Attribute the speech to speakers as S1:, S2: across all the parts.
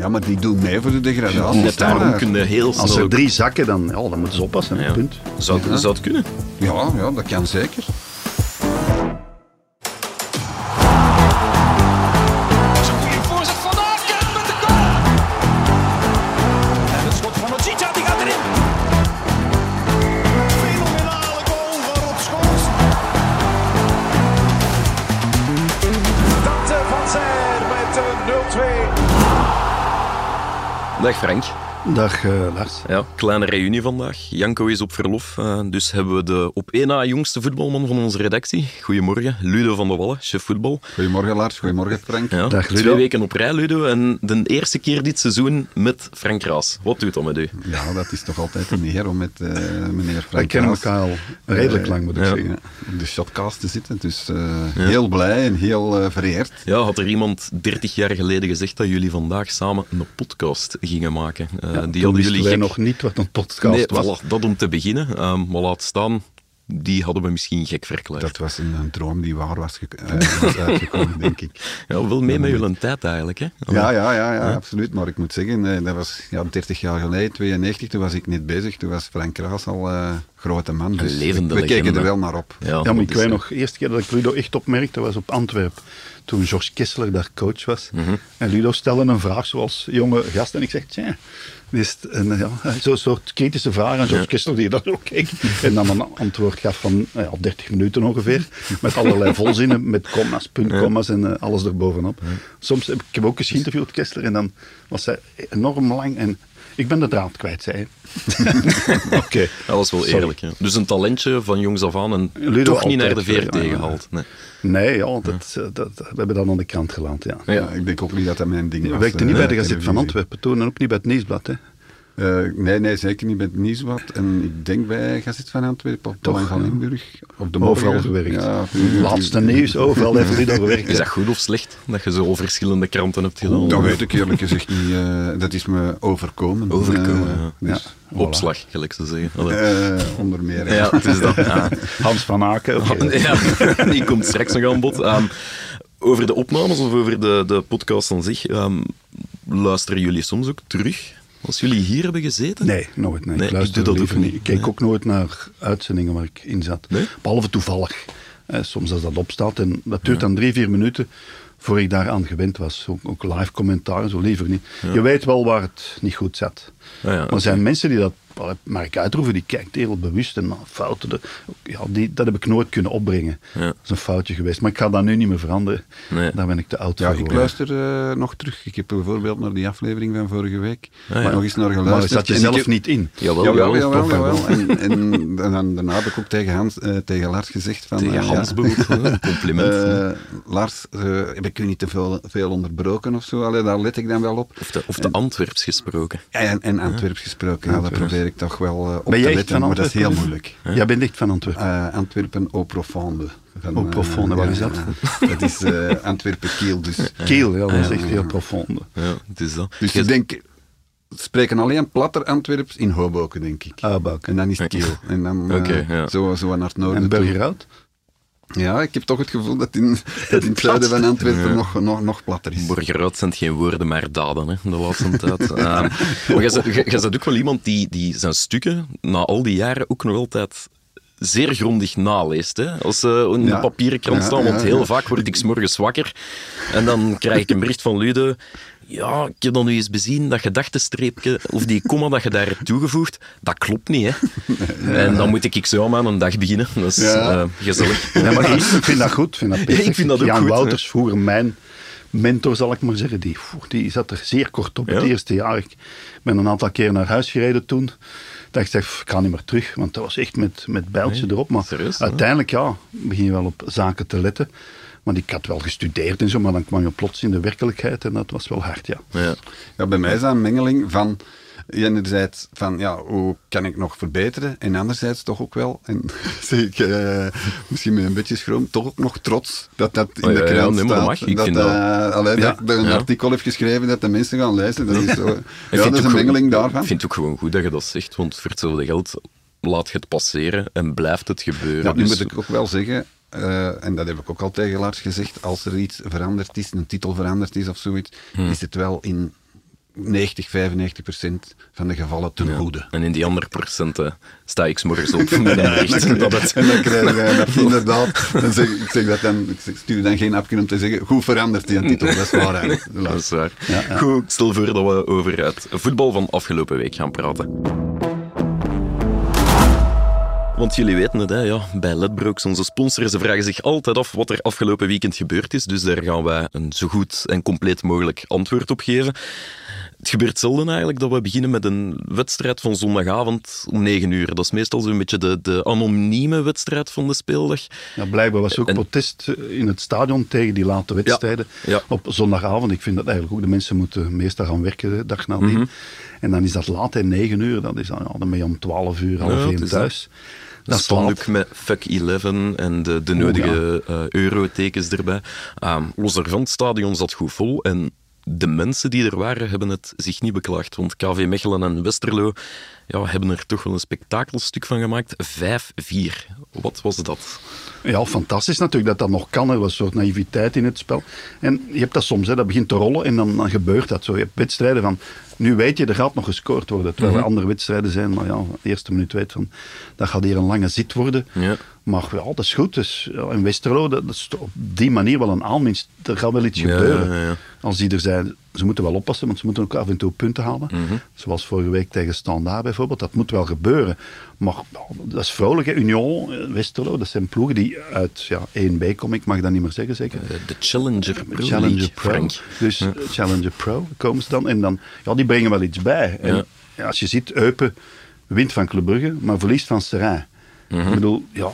S1: Ja, maar die doen mee voor de degradatie.
S2: Net daarom kun je heel snel...
S3: Als er drie zakken, dan, ja, dan moeten ze oppassen.
S2: Ja.
S3: Punt.
S2: Zou, het- zou het kunnen?
S1: Ja, ja, dat kan zeker.
S4: 0-2.
S2: Dag.
S3: Dag eh, Lars.
S2: Ja, kleine reunie vandaag. Janko is op verlof, eh, dus hebben we de op één na jongste voetbalman van onze redactie. Goedemorgen, Ludo van der Wallen, chef voetbal.
S1: Goedemorgen Lars, goedemorgen Frank.
S2: Ja,
S3: Dag, Ludo.
S2: Twee weken op rij, Ludo. En de eerste keer dit seizoen met Frank Raas. Wat doet dat met u?
S1: Ja, dat is toch altijd een eer om met eh, meneer Frank
S3: Wij kennen elkaar al redelijk lang, moet ik
S2: ja.
S3: zeggen.
S1: op de shotcast te zitten. Dus eh, heel blij en heel vereerd.
S2: Ja, had er iemand 30 jaar geleden gezegd dat jullie vandaag samen een podcast gingen maken? Eh, die
S3: Toen
S2: hadden jullie
S3: wij
S2: gek...
S3: nog niet wat een podcast
S2: Nee,
S3: was.
S2: voilà, dat om te beginnen. Ehm, maar laat staan, die hadden we misschien gek verklaard.
S1: Dat was een, een droom die waar was, was uitgekomen, denk ik.
S2: Ja, wel mee met jullie tijd eigenlijk. Hè?
S1: Ja, ja, ja, ja, absoluut. Maar ik moet zeggen, eh, dat was ja, 30 jaar geleden, 92, toen was ik net bezig. Toen was Frank Raas al eh, grote man. Dus
S2: levende
S1: we keken er wel naar op.
S2: Ja,
S3: Ja, maar
S2: dat
S3: ik weet nog, de eerste keer dat ik Ludo echt opmerkte was op Antwerpen. Toen George Kessler daar coach was.
S2: Mhm.
S3: En Ludo stelde een vraag zoals jonge gast. En ik zeg, tja, is een, ja, zo'n soort kritische vraag. En George Kessler die dat ook keek. En dan een antwoord gaf van ja, 30 minuten ongeveer. Met allerlei volzinnen, met commas, puntkommas en eh, alles erbovenop. Soms heb ik heb ook eens geïnterviewd, Kessler. En dan was hij enorm lang. En ik ben de draad kwijt, zei hij. Oké.
S2: Dat was wel
S3: Sorry.
S2: eerlijk. Ja. Dus een talentje van jongs af aan en
S3: Ludo
S2: toch niet naar de
S3: altijd,
S2: VRT
S3: ja, ja.
S2: gehaald. Nee.
S3: Nee, ja, dat, eh, dat, we hebben dat aan de krant geland, ja.
S2: Ja.
S1: Ik denk ook niet dat dat mijn ding was.
S3: werkte
S1: eh,
S3: niet bij de
S1: eh,
S3: Gazet van. Antwerpen toen en ook niet bij het Nieuwsblad, hè?
S1: Eh, nee, nee, zeker niet bij het Nieuwsblad. En ik denk bij Gazet van Antwerpen, op
S3: Toch,
S1: Belang van. Limburg. Op de
S3: Overal
S1: morgen.
S3: gewerkt.
S1: Ja,
S3: Laatste nieuws, overal heeft hij daar gewerkt.
S2: Is dat goed of slecht dat je zo verschillende kranten hebt gedaan?
S1: Dat weet ik eerlijk gezegd niet. eh, dat is me overkomen.
S2: Overkomen,
S1: Eh,
S2: ja.
S1: dus,
S2: Opslag, gelijk ze zeggen.
S1: Onder meer.
S2: ja, het is dat. Ja.
S3: Hans van Aken.
S2: Ja, die komt straks nog aan bod. Ehm, over de opnames of over de, de podcast aan zich, ehm, luisteren jullie soms ook terug? Als jullie hier hebben gezeten?
S3: Nee, nooit. Nee.
S2: Nee,
S3: ik luister
S2: ik doe dat
S3: liever
S2: ook
S3: niet. Ik keek
S2: Nee.
S3: ook nooit naar uitzendingen waar ik in zat.
S2: Nee?
S3: Behalve toevallig. Eh, soms als dat opstaat. En dat duurt dan drie, vier minuten voor ik daaraan gewend was. Ook, ook live commentaar, zo liever niet. Je weet wel waar het niet goed zat.
S2: Ah ja,
S3: maar er zijn mensen die dat, Mark Uitroeven, die kijkt heel bewust en naar fouten. de- ja, die, dat heb ik nooit kunnen opbrengen.
S2: Ja.
S3: Dat is een foutje geweest. Maar ik ga dat nu niet meer veranderen.
S2: Nee.
S3: Daar ben ik te oud
S1: Ja,
S3: voor
S1: ik luister eh, nog terug. Ik heb bijvoorbeeld naar die aflevering van vorige week
S2: Ah, ja.
S1: nog eens naar
S3: Maar
S1: geluisterd.
S3: zat je
S1: ik
S3: zelf
S1: heb-
S3: niet in?
S2: Jawel,
S1: Jawel,
S2: jawel,
S1: jawel. En, en, dan, daarna heb ik ook tegen, Hans, eh, tegen Lars gezegd van...
S2: Tegen
S1: eh,
S2: Hans compliment.
S1: eh, Lars, eh, heb ik u niet te veel, veel onderbroken of zo? Allee, daar let ik dan wel op.
S2: of de, of de Antwerps gesproken.
S1: Ja, en, en Antwerps gesproken, ja, daar probeer ik toch wel eh, op
S3: Ben
S1: te letten,
S3: van
S1: maar dat is heel
S3: Antwerpen?
S1: moeilijk.
S3: Jij bent echt van Antwerpen.
S1: Eh, Antwerpen au profonde. Van,
S3: Au
S1: eh,
S3: profonde, wat is dat?
S1: dat is eh, Antwerpen-Kiel, dus...
S3: Kiel, ja, dat is echt heel profonde.
S2: Ja, het is dat.
S1: Dus
S2: Je-
S1: ik denk, ze spreken alleen platter Antwerps in Hoboken, denk ik.
S3: Hoboken.
S1: En dan is het Kiel. En dan eh,
S2: ja.
S1: zo, zo naar het noorden
S3: En.
S1: Ja, ik heb toch het gevoel dat in, dat in het zuiden van Antwerpen nog, nog, nog platter is.
S2: Borgeruit zijn geen woorden, maar daden, hè, de laatste tijd. Ehm, maar jij bent- ook wel iemand die, die zijn stukken na al die jaren ook nog altijd zeer grondig naleest. Hè? Als ze in
S1: Ja.
S2: de papieren krant staan, want heel vaak word ik 's morgens wakker en dan krijg ik een bericht van Lude. Ja, ik heb dan nu eens bezien, dat gedachtenstreepje, of die komma dat je daar hebt toegevoegd, dat klopt niet, hè. En dan moet ik zo aan een dag beginnen. Dat is
S1: Ja.
S2: eh, gezellig.
S3: Ja, maar ik vind dat goed. Vind dat perfect.
S2: ik vind dat ook
S3: Jan
S2: goed,
S3: Wouters, vroeger mijn mentor, zal ik maar zeggen, die, die zat er zeer kort op het eerste jaar. Ik ben een aantal keer naar huis gereden toen. Dat ik zeg, "Pff, ik ga niet meer terug, want dat was echt met, met bijltje
S2: Nee,
S3: erop. Maar
S2: serieus,
S3: uiteindelijk, ja, begin je wel op zaken te letten. Want ik had wel gestudeerd en zo, maar dan kwam je plots in de werkelijkheid en dat was wel hard, ja.
S2: Ja.
S1: Ja, bij mij is dat een mengeling van enerzijds van ja, hoe kan ik nog verbeteren en anderzijds toch ook wel, en zeg ik eh, misschien met een beetje schroom, toch ook nog trots dat dat in
S2: Oh, ja,
S1: de
S2: ja,
S1: krant
S2: dat
S1: staat.
S2: mag. Ik
S1: dat,
S2: vind
S1: eh,
S2: dat-
S1: allee,
S3: Ja.
S1: dat ik een
S2: Ja.
S1: artikel heb geschreven dat de mensen gaan lezen. Dat is, zo, ja, dat een
S2: gewoon-
S1: mengeling daarvan.
S2: Ik vind het ook gewoon goed dat je dat zegt, want voor hetzelfde geld laat je het passeren en blijft het gebeuren.
S1: Ja, nu
S2: Dus-
S1: moet ik ook wel zeggen, eh, en dat heb ik ook al tegen Lars gezegd, als er iets veranderd is, een titel veranderd is of zoiets,
S2: Hmm.
S1: is het wel in 90, 95 procent van de gevallen ten goede.
S2: En in die andere procenten sta ik morgens op een bericht dat het...
S1: En dan krijg je dat inderdaad. Dan zeg, ik zeg dat dan, ik stuur dan geen appje om te zeggen, goed veranderd die titel. Dat is waar eigenlijk.
S2: Dat is waar. Goed, stel voor dat we over het voetbal van afgelopen week gaan praten. Want jullie weten het, hè, ja, bij Ledbrokes, onze sponsor, ze vragen zich altijd af wat er afgelopen weekend gebeurd is. Dus daar gaan wij een zo goed en compleet mogelijk antwoord op geven. Het gebeurt zelden eigenlijk dat we beginnen met een wedstrijd van zondagavond om 9 uur. Dat is meestal zo'n beetje de, de anonieme wedstrijd van de speeldag.
S3: Ja, blijkbaar was er ook
S2: En-
S3: protest eh, in het stadion tegen die late wedstrijden
S2: ja.
S3: op zondagavond. Ik vind dat eigenlijk ook de mensen moeten meestal gaan werken de dag nadien.
S2: Mhm.
S3: En dan is dat laat, hè, 9 uur. Dat is dan, ja, dan ben je om 12 uur, half
S2: Ja, het
S3: 1
S2: is
S3: thuis.
S2: Dat
S3: is
S2: ook met fuck 11 en de, de nodige eh, eurotekens erbij. Ehm, los daarvan, het stadion zat goed vol en de mensen die er waren hebben het zich niet beklaagd. Want KV Mechelen en Westerlo ja, hebben er toch wel een spektakelstuk van gemaakt. 5-4. Wat was dat?
S3: Ja, fantastisch natuurlijk dat dat nog kan. Er was een soort naïviteit in het spel. En je hebt dat soms, hè, dat begint te rollen en dan, dan gebeurt dat zo. Je hebt wedstrijden van, nu weet je, er gaat nog gescoord worden. Terwijl er andere wedstrijden zijn, maar ja, de eerste minuut weet van, dat gaat hier een lange zit worden.
S2: Ja.
S3: Maar ja, dat is goed. Dus, ja, in Westerlo, dat, dat is op die manier wel een aanwinst. Er gaat wel iets
S2: Ja,
S3: gebeuren.
S2: ja.
S3: Als die er zijn, ze moeten wel oppassen, want ze moeten ook af en toe punten halen.
S2: Mhm.
S3: Zoals vorige week tegen Standaard bijvoorbeeld. Dat moet wel gebeuren. Maar dat is vrolijk. hè. Union, eh, Westerlo, dat zijn ploegen die uit ja, 1B komen. Ik mag dat niet meer zeggen, zeker.
S2: Eh, De Challenger Pro
S3: Challenger
S2: League,
S3: Pro.
S2: Frank.
S3: Dus eh, Challenger Pro komen ze dan. En dan, ja, die brengen wel iets bij. En,
S2: Ja.
S3: ja, als je ziet, Eupen wint van Club Brugge, maar verliest van Seraing. Ik bedoel, ja,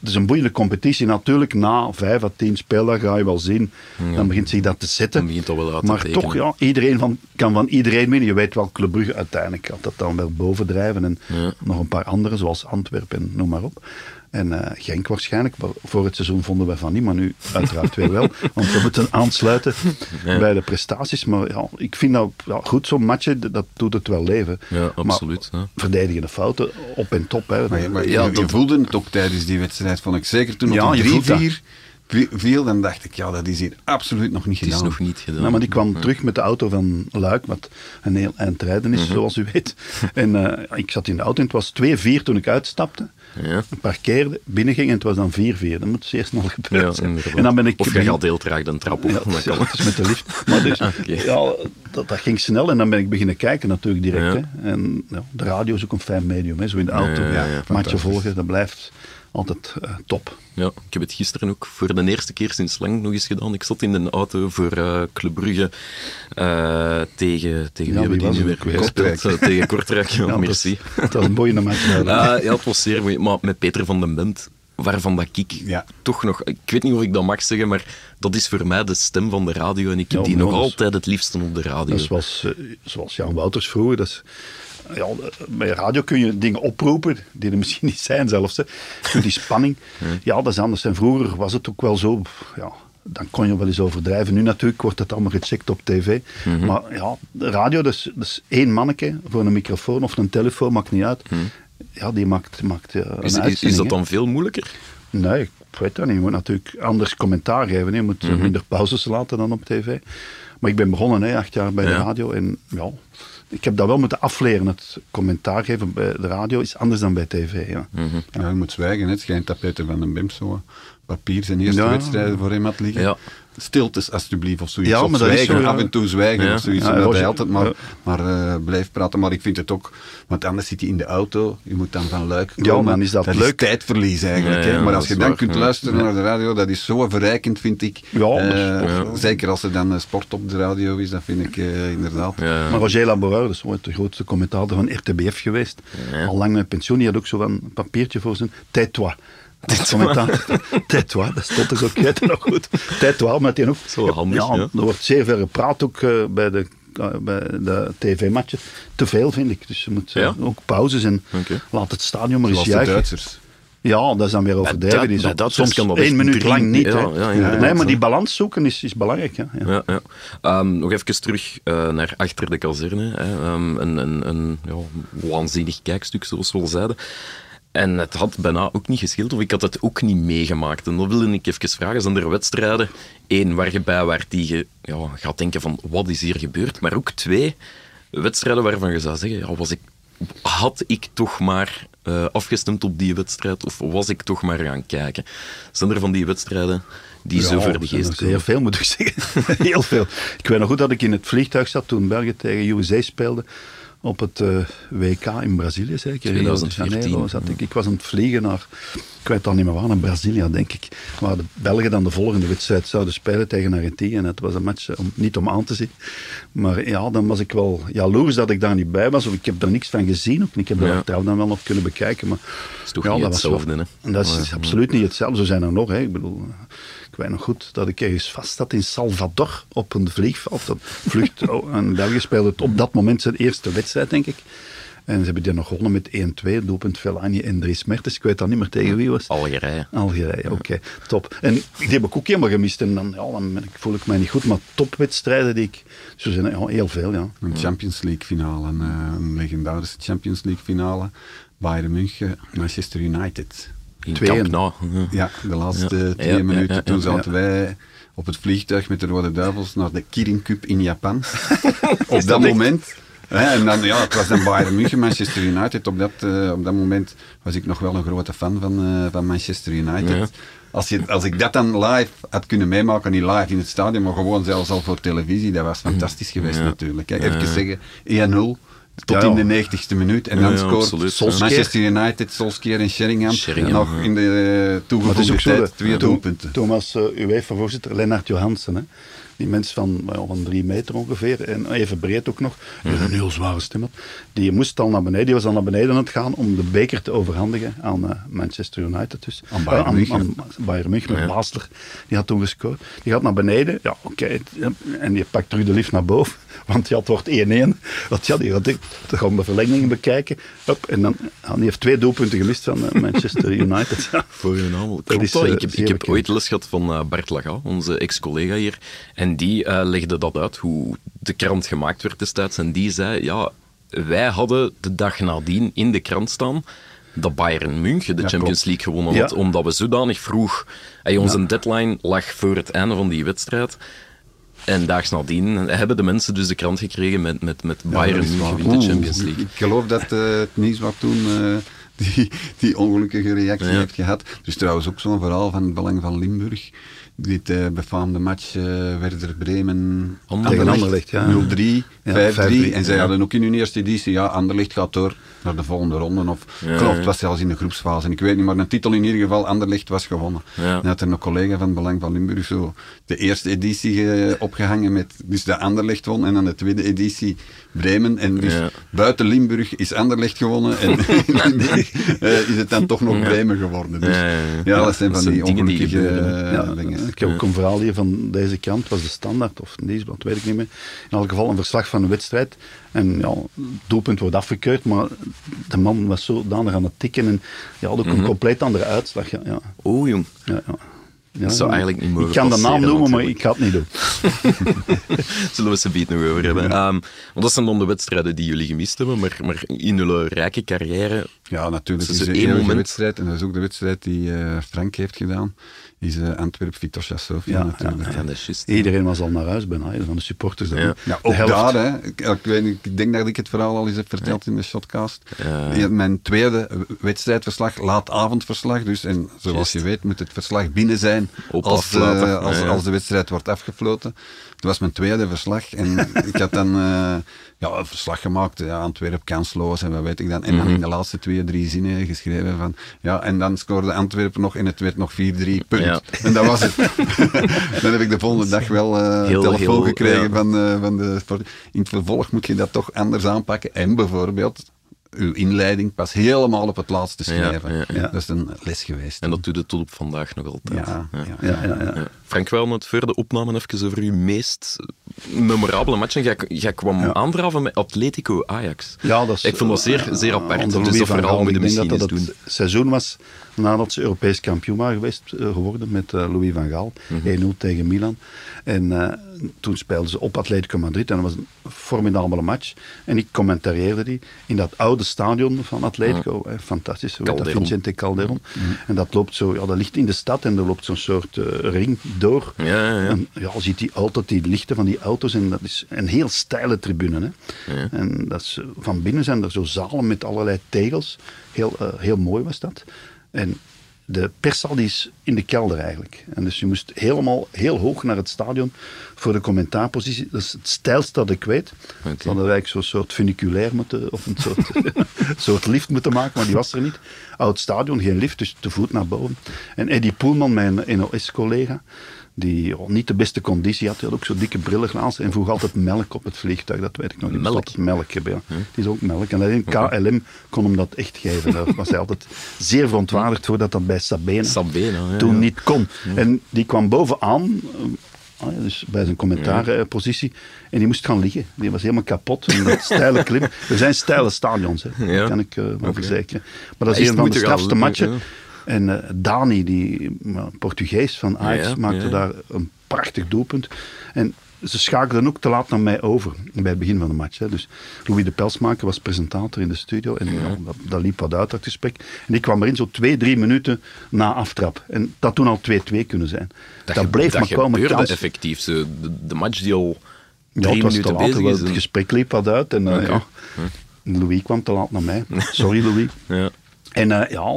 S3: het is een boeiende competitie. Natuurlijk, na vijf à tien speldagen ga je wel zien. Dan begint zich dat te zetten.
S2: Dan begint dat wel uit te
S3: maar
S2: tekenen.
S3: toch, ja, iedereen van, kan van iedereen winnen. Je weet wel, Club Brugge uiteindelijk gaat dat dan wel bovendrijven. En
S2: Ja.
S3: nog een paar andere, zoals Antwerpen en noem maar op. En eh, Genk waarschijnlijk. Voor het seizoen vonden wij van niet, maar nu uiteraard weer wel. Want we moeten aansluiten bij de prestaties. Maar ja, ik vind dat ja, goed, zo'n matje, dat doet het wel leven.
S2: Ja, absoluut,
S3: Maar
S2: ja.
S3: verdedigende fouten, op en top. Hè.
S1: Maar,
S2: Ja,
S1: je, voelde het ook tijdens die wedstrijd, vond ik. Zeker toen op
S3: voelt dat.
S1: 3-4 vi- viel, dan dacht ik, ja, dat is hier absoluut nog niet
S2: Het is
S1: gedaan.
S2: nog niet gedaan.
S3: Ja, maar die kwam terug met de auto van Luik, wat een heel eind rijden
S2: Mhm.
S3: is, zoals u weet. En eh, ik zat in de auto en het was 2-4 toen ik uitstapte.
S2: Ja.
S3: Parkeerde, binnenging en het was dan 4-4. Dat moet gebeurd
S2: Ja,
S3: zijn.
S2: inderdaad.
S3: En dan ben ik...
S2: Of je gaat heel traag de trap op.
S3: Ja,
S2: dat kan.
S3: dat is met de lift. Maar dus, ja, dat, dat ging snel en dan ben ik beginnen kijken natuurlijk direct. Hè. En de radio is ook een fijn medium, hè. zo in de auto.
S1: Fantastisch.
S3: volgen, dat blijft altijd eh, top.
S2: Ja, ik heb het gisteren ook voor de eerste keer sinds lang nog eens gedaan. Ik zat in een auto voor eh Club Brugge eh, tegen, tegen
S3: Ja,
S2: wie hebben die nu weer? Eh, tegen Kortrijk, ja,
S3: Ja, dat
S2: merci.
S3: is- Het was een boeiende match.
S2: Ah, ja, het was zeer mooi. Maar met Peter van den Bent, waarvan dat ik
S1: Ja.
S2: toch nog... Ik weet niet of ik dat mag zeggen, maar dat is voor mij de stem van de radio. En ik heb
S3: Ja,
S2: die nog
S3: dat
S2: altijd het liefste op de radio.
S3: Dat eh, zoals Jan Wouters vroeger. Dat is, ja, bij radio kun je dingen oproepen die er misschien niet zijn zelfs. Hè. Die spanning. Ja, dat is anders. En vroeger was het ook wel zo... Ja, dan kon je wel eens overdrijven. Nu natuurlijk wordt het allemaal gecheckt op tv.
S2: Mhm.
S3: Maar ja, de radio, dat is, dat is één manneke voor een microfoon of een telefoon, maakt niet uit. Ja, die maakt, maakt eh, een
S2: is, is, is
S3: uitzending,
S2: dat dan veel moeilijker?
S3: Nee, ik weet dat niet. Je moet natuurlijk anders commentaar geven. Je moet
S2: Mhm.
S3: eh, minder pauzes laten dan op tv. Maar ik ben begonnen, hè, acht jaar bij de radio. En ja, ik heb dat wel moeten afleren. Het commentaar geven bij de radio is anders dan bij tv. Ja.
S2: Mhm.
S1: Ja, je moet zwijgen. hè. Het schijnt dat Peter van den Bems zo papier zijn eerste
S3: Ja.
S1: wedstrijden voor hem had liggen.
S2: Ja.
S1: Stiltes, alsjeblieft, of zoiets.
S3: Ja,
S1: Of
S3: dat is zo, ja.
S1: af en toe zwijgen
S2: Ja.
S1: of zoiets.
S3: Ja, Roger-
S1: hij altijd maar,
S3: ja.
S1: maar eh, blijft praten. Maar ik vind het ook... Want anders zit hij in de auto. Je moet dan van Luik
S3: Ja,
S1: komen.
S3: dan is dat leuk.
S1: tijdverlies eigenlijk.
S2: Ja, ja,
S1: hè. Maar
S2: dat
S1: als je dan
S2: waar,
S1: kunt
S2: ja.
S1: luisteren naar de radio, dat is zo verrijkend, vind ik.
S3: Ja, dat
S1: Eh,
S2: Ja.
S1: Zeker als er dan sport op de radio is, dat vind ik eh, inderdaad.
S2: Ja.
S3: Maar Roger Laboureur, dat is ooit de grootste commentator van RTBF geweest.
S2: Ja.
S3: Al lang met pensioen. Die had ook zo een papiertje voor zijn tais-toi. Tais-toi, dat stond dus ook, het nog goed. Tais-toi, omdat hij ook...
S2: Zo handig, ja.
S3: Er wordt zeer veel gepraat ook eh, bij de, eh, bij de tv-matchen. Te veel, vind ik. Dus je moet eh,
S2: Ja?
S3: ook pauzes en
S2: Oké.
S3: laat het stadion maar eens juichen.
S1: Duitsers.
S3: Ja, dat is dan weer overdreven. Die
S2: bij Duitsers
S3: soms
S2: kan dat
S3: één minuut lang niet.
S2: ja, ja,
S3: nee, maar die balans zoeken is, is belangrijk. Ja, ja.
S2: Ja, ja. Ehm, nog even terug naar achter de kazerne. Hè. Ehm, een een, een ja, waanzinnig kijkstuk, zoals we al zeiden. En het had bijna ook niet gescheeld, of ik had het ook niet meegemaakt. En dan wilde ik even vragen, zijn er wedstrijden, één, waar je bij waar die je ja, gaat denken van, wat is hier gebeurd? Maar ook twee, wedstrijden waarvan je zou zeggen, ja, was ik, had ik toch maar eh, afgestemd op die wedstrijd, of was ik toch maar gaan kijken? Zijn er van die wedstrijden die zo voor de geest komen?
S3: Heel veel, moet ik zeggen. heel veel. Ik weet nog goed dat ik in het vliegtuig zat toen België tegen USA speelde. Op het eh, WK in Brazilië, zeker. In Rio de
S2: 2014.
S3: Janeiro zat ik. Ik was aan het vliegen naar, ik weet al niet meer waar, naar Brazilië, denk ik. Waar de Belgen dan de volgende wedstrijd zouden spelen tegen Argentinië. En het was een match om, niet om aan te zien. Maar ja, dan was ik wel jaloers dat ik daar niet bij was. Of ik heb er niks van gezien. Of ik heb
S2: Ja.
S3: er trouw dan wel nog kunnen bekijken. Maar
S2: is toch
S3: ja,
S2: niet
S3: dat
S2: hetzelfde, hè?
S3: Dat is absoluut niet hetzelfde. Zo zijn er nog. Hè. Ik bedoel, weet nog goed dat ik ergens vast zat in Salvador op een vliegveld. Vlucht, oh, en België speelde het op dat moment zijn eerste wedstrijd, denk ik. En ze hebben die nog gewonnen met 1-2. Doelpunt Fellaini en Dries Mertens. Ik weet dan niet meer tegen wie was.
S2: Algerije.
S3: Algerije, oké, top. En die heb ik ook helemaal gemist. En dan, ja, dan voel ik mij niet goed. Maar topwedstrijden die ik... Zo zijn er ja, heel veel, ja.
S1: Een Champions League finale, een, eh, een legendarische Champions League finale. Bayern München, Manchester United.
S2: In
S3: Twee
S2: Camp
S3: en-
S2: Nou.
S1: Ja, de laatste
S2: Ja.
S1: twee
S2: Ja,
S1: minuten.
S2: ja,
S1: toen zaten wij op het vliegtuig met de Rode Duivels naar de Kirin Cup in Japan. op dat moment. En dan, ja, het was dan Bayern München, Manchester United. Op dat, eh, op dat moment was ik nog wel een grote fan van, eh, van Manchester United.
S2: Ja.
S1: Als, je, als ik dat dan live had kunnen meemaken, niet live in het stadion, maar gewoon zelfs al voor televisie, dat was fantastisch geweest
S2: Ja.
S1: natuurlijk. Even zeggen, 1-0 tot in de 90ste minuut. En dan
S2: Ja, ja,
S1: scoort. Manchester United, Solskjaer en Sheringham,
S2: Sheringham,
S1: nog
S2: ja.
S1: in de eh, toegevoegde
S3: ook zo,
S1: tijd twee doelpunten.
S3: toen was uh, UEFA-voorzitter Lennart Johansen, hè, die mens van, van drie meter ongeveer, en even breed ook nog, die een heel zware stem had. Die moest al naar beneden, die was al naar beneden aan het gaan om de beker te overhandigen aan eh, Manchester United. Dus.
S1: Aan Bayern
S3: Eh,
S1: München.
S3: aan Bayern München, met
S2: Ja.
S3: Die had toen gescoord. Die gaat naar beneden, ja oké, en die pakt terug de lift naar boven, want ja, het wordt 1-1. Want ja, die gaat ik gaan de verlengingen bekijken. Hup, en dan, die heeft twee doelpunten gemist van eh, Manchester United.
S2: Voor je naam. Klopt dat? ik heb, ik heb ooit les gehad van Bart Laga, onze ex-collega hier. En die eh, legde dat uit, hoe de krant gemaakt werd destijds. En die zei, ja, wij hadden de dag nadien in de krant staan dat Bayern München de
S1: Ja,
S2: Champions. League gewonnen
S3: Ja.
S2: had. Omdat we zodanig vroeg... Hey, onze deadline lag voor het einde van die wedstrijd. En daags nadien hebben de mensen dus de krant gekregen met, met, met Bayern München wint de Champions League.
S1: Ik geloof dat eh, het nieuws wat toen eh, die, die ongelukkige reactie heeft gehad. Dus trouwens ook zo'n verhaal van het belang van Limburg. Dit eh, befaamde match eh Werder Bremen
S2: Anderlecht.
S3: Anderlecht, ja.
S1: 0-3, 5-3.
S3: Ja, 5-3,
S1: en zij
S3: ja.
S1: hadden ook in hun eerste editie, ja, Anderlecht gaat door naar de volgende ronde. Of,
S2: Ja,
S1: klopt,
S2: ja.
S1: het was zelfs in de groepsfase. Ik weet niet, maar een titel in ieder geval, Anderlecht was gewonnen.
S2: Ja.
S1: En had er een collega van Belang van Limburg zo de eerste editie eh, opgehangen met, dus de Anderlecht won. En dan de tweede editie Bremen. En dus
S2: Ja.
S1: buiten Limburg is Anderlecht gewonnen. En eh, is het dan toch nog Bremen geworden. Dus,
S2: Ja, ja, ja.
S1: ja, dat zijn van die
S2: zijn dingen die
S1: ongelukkige eh,
S3: Ja,
S1: dingen.
S3: ik heb ook een verhaal hier van deze krant, was de standaard of Nieuwsblad, weet ik niet meer. In elk geval een verslag van een wedstrijd. En ja, het doelpunt wordt afgekeurd, maar de man was zodanig aan het tikken en ja, had ook een compleet andere uitslag. Ja, ja,
S2: Oh, jong.
S3: ja, ja. Ja,
S2: Dat zou eigenlijk niet mogen
S3: Ik kan de naam noemen, maar ik ga het niet doen.
S2: Zullen we het beet nog over hebben. Ehm, want dat zijn dan de wedstrijden die jullie gemist hebben, maar, maar in jullie rijke carrière...
S1: Ja, natuurlijk. Is
S2: er
S1: de
S2: één
S1: enige
S2: moment-
S1: wedstrijd, en dat is ook de wedstrijd die eh, Frank heeft gedaan, is eh Antwerp-Vitosha Sofia
S3: Ja,
S1: natuurlijk.
S2: Ja, dat is juist.
S3: Iedereen was al naar huis bijna, van de supporters. dan.
S2: Ja.
S1: Ja, ook daar, hè. Ik, ik, weet, niet, ik denk dat ik het verhaal al eens heb verteld in de shotcast. Mijn tweede wedstrijdverslag, laatavondverslag. Dus, en zoals je weet moet het verslag binnen zijn
S2: Op
S1: als, eh, als,
S2: Ja, ja.
S1: als de wedstrijd wordt afgefloten. Het was mijn tweede verslag en ik had dan eh, ja, een verslag gemaakt. Ja, Antwerp kansloos en wat weet ik dan. En
S2: Mhm.
S1: dan in de laatste twee, drie zinnen geschreven van ja, en dan scoorde Antwerpen nog en het werd nog 4-3 punt.
S2: Ja.
S1: En dat was het. dan heb ik de volgende dag wel
S2: Heel,
S1: telefoon
S2: heel,
S1: gekregen
S2: ja.
S1: van, eh, van de sport. In het vervolg moet je dat toch anders aanpakken. En bijvoorbeeld uw inleiding pas helemaal op het laatste schrijven.
S2: ja,
S3: ja.
S1: Dat is een les geweest.
S2: En dat doet het tot op vandaag nog altijd.
S1: ja, ja.
S3: Ja.
S2: Frank, wel net voor de opname even over uw meest memorabele matchen. Jij, jij kwam
S3: Ja.
S2: aandraven met Atletico Ajax.
S3: Ja, dat is,
S2: ik vond dat zeer,
S3: eh,
S2: zeer apart. Dus dat verhaal moet je
S3: Ik denk
S2: misschien
S3: dat dat
S2: doen.
S3: het seizoen was nadat ze Europees kampioen waren geweest, eh, geworden met eh, Louis van Gaal.
S2: Mhm.
S3: 1-0 tegen Milan. En toen speelden ze op Atletico Madrid en dat was een formidabele match. En ik commentareerde die in dat oude stadion van Atletico. Hè, fantastisch, heet dat?
S2: Calderon.
S3: Vicente Calderon. En dat loopt zo, ja, dat ligt in de stad en er loopt zo'n soort ring door.
S2: Ja, ja, ja.
S3: En ja, je ziet die altijd die lichten van die auto's en dat is een heel steile tribune. Hè. En dat is, eh, van binnen zijn er zo zalen met allerlei tegels. Heel, eh, heel mooi was dat. En de perszaal die is in de kelder eigenlijk. En dus je moest helemaal heel hoog naar het stadion voor de commentaarpositie. Dat is het stijlste dat ik weet. Ze hadden eigenlijk zo'n soort funiculair moeten, of een soort, soort lift moeten maken, maar die was er niet. Oud stadion, geen lift, dus te voet naar boven. En Eddie Poelman, mijn NOS-collega, die oh, niet de beste conditie had, die had ook zo dikke brillenglazen en vroeg altijd melk op het vliegtuig, dat weet ik nog. Moest
S2: Melk?
S3: melk hebben, ja. Die is ook melk. En alleen KLM kon hem dat echt geven. Daar was hij altijd zeer verontwaardigd voor dat dat bij Sabena
S2: Sabena, ja,
S3: toen
S2: ja.
S3: niet kon. En die kwam bovenaan, dus bij zijn commentaarpositie, en die moest gaan liggen. Die was helemaal kapot in dat steile klim. Er zijn steile stadions, hè. Dat kan ik eh wel verzekeren. Maar dat is
S2: is
S3: een van de strafste matchen. En eh, Dani, die uh, Portugees van Ajax,
S2: Ja,
S3: maakte daar een prachtig doelpunt. En ze schakelden ook te laat naar mij over bij het begin van de match. Hè. Dus Louis de Pelsmaker was presentator in de studio en ja, dat, dat liep wat uit, dat gesprek. En ik kwam erin zo twee, drie minuten na aftrap. En dat toen al 2-2 kunnen zijn. Dat,
S2: ge-
S3: bleef
S2: dat
S3: maar komen.
S2: gebeurde
S3: kans.
S2: effectief. De, de match die al
S3: Ja,
S2: drie
S3: het was te
S2: minuten
S3: laat,
S2: bezig
S3: wel,
S2: is.
S3: het gesprek liep wat uit. En, eh, ja. Louis kwam te laat naar mij. Sorry Louis.
S2: Ja.
S3: En eh, ja,